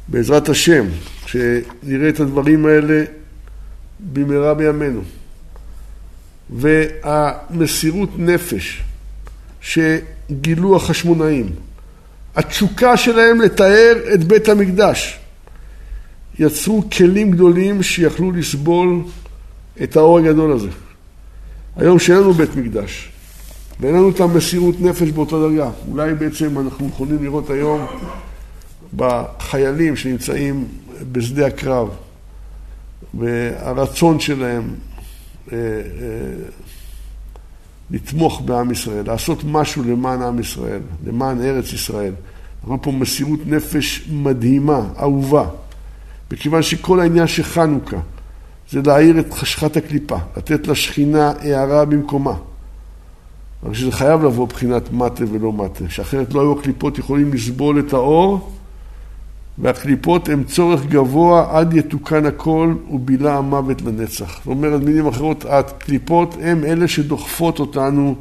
בעזרת השם, שנראה את הדברים האלה במהרה בימינו. והמסירות נפש שגילו החשמונאים, התשוקה שלהם לתאר את בית המקדש, יצרו כלים גדולים שיכלו לסבול את האור הגדול הזה. היום שאין לנו בית מקדש, ואין לנו את המסירות נפש באותה דרגה. אולי בעצם אנחנו יכולים לראות היום בחיילים שנמצאים בשדה הקרב, והרצון שלהם אה, אה, לתמוך בעם ישראל, לעשות משהו למען עם ישראל, למען ארץ ישראל. אנחנו פה מסירות נפש מדהימה, אהובה, מכיוון שכל העניין של חנוכה זה להאיר את חשכת הקליפה, לתת לשכינה הערה במקומה. אבל שזה חייב לבוא מבחינת מטה ולא מטה, שאחרת לא היו הקליפות יכולים לסבול את האור והקליפות הם צורך גבוה עד יתוקן הכל ובילה המוות לנצח. זאת אומרת, מילים אחרות, הקליפות הם אלה שדוחפות אותנו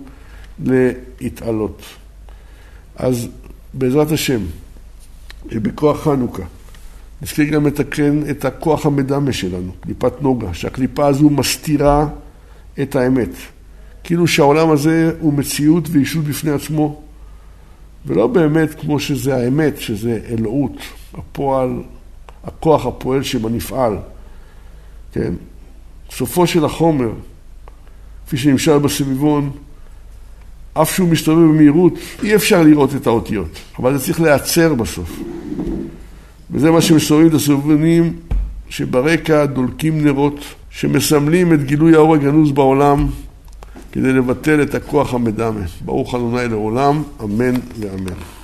להתעלות. אז בעזרת השם, בכוח חנוכה, נזכיר גם לתקן את הכוח המדמה שלנו, קליפת נוגה, שהקליפה הזו מסתירה את האמת. כאילו שהעולם הזה הוא מציאות ואישות בפני עצמו, ולא באמת כמו שזה האמת, שזה אלוהות, הפועל, הכוח הפועל שבנפעל, כן? סופו של החומר, כפי שנמשל בסביבון, אף שהוא מסתובב במהירות, אי אפשר לראות את האותיות, אבל זה צריך להיעצר בסוף. וזה מה שמסובבים את הסובבונים שברקע דולקים נרות שמסמלים את גילוי האור הגנוז בעולם כדי לבטל את הכוח המדמה. ברוך ה' לעולם, אמן ואמן.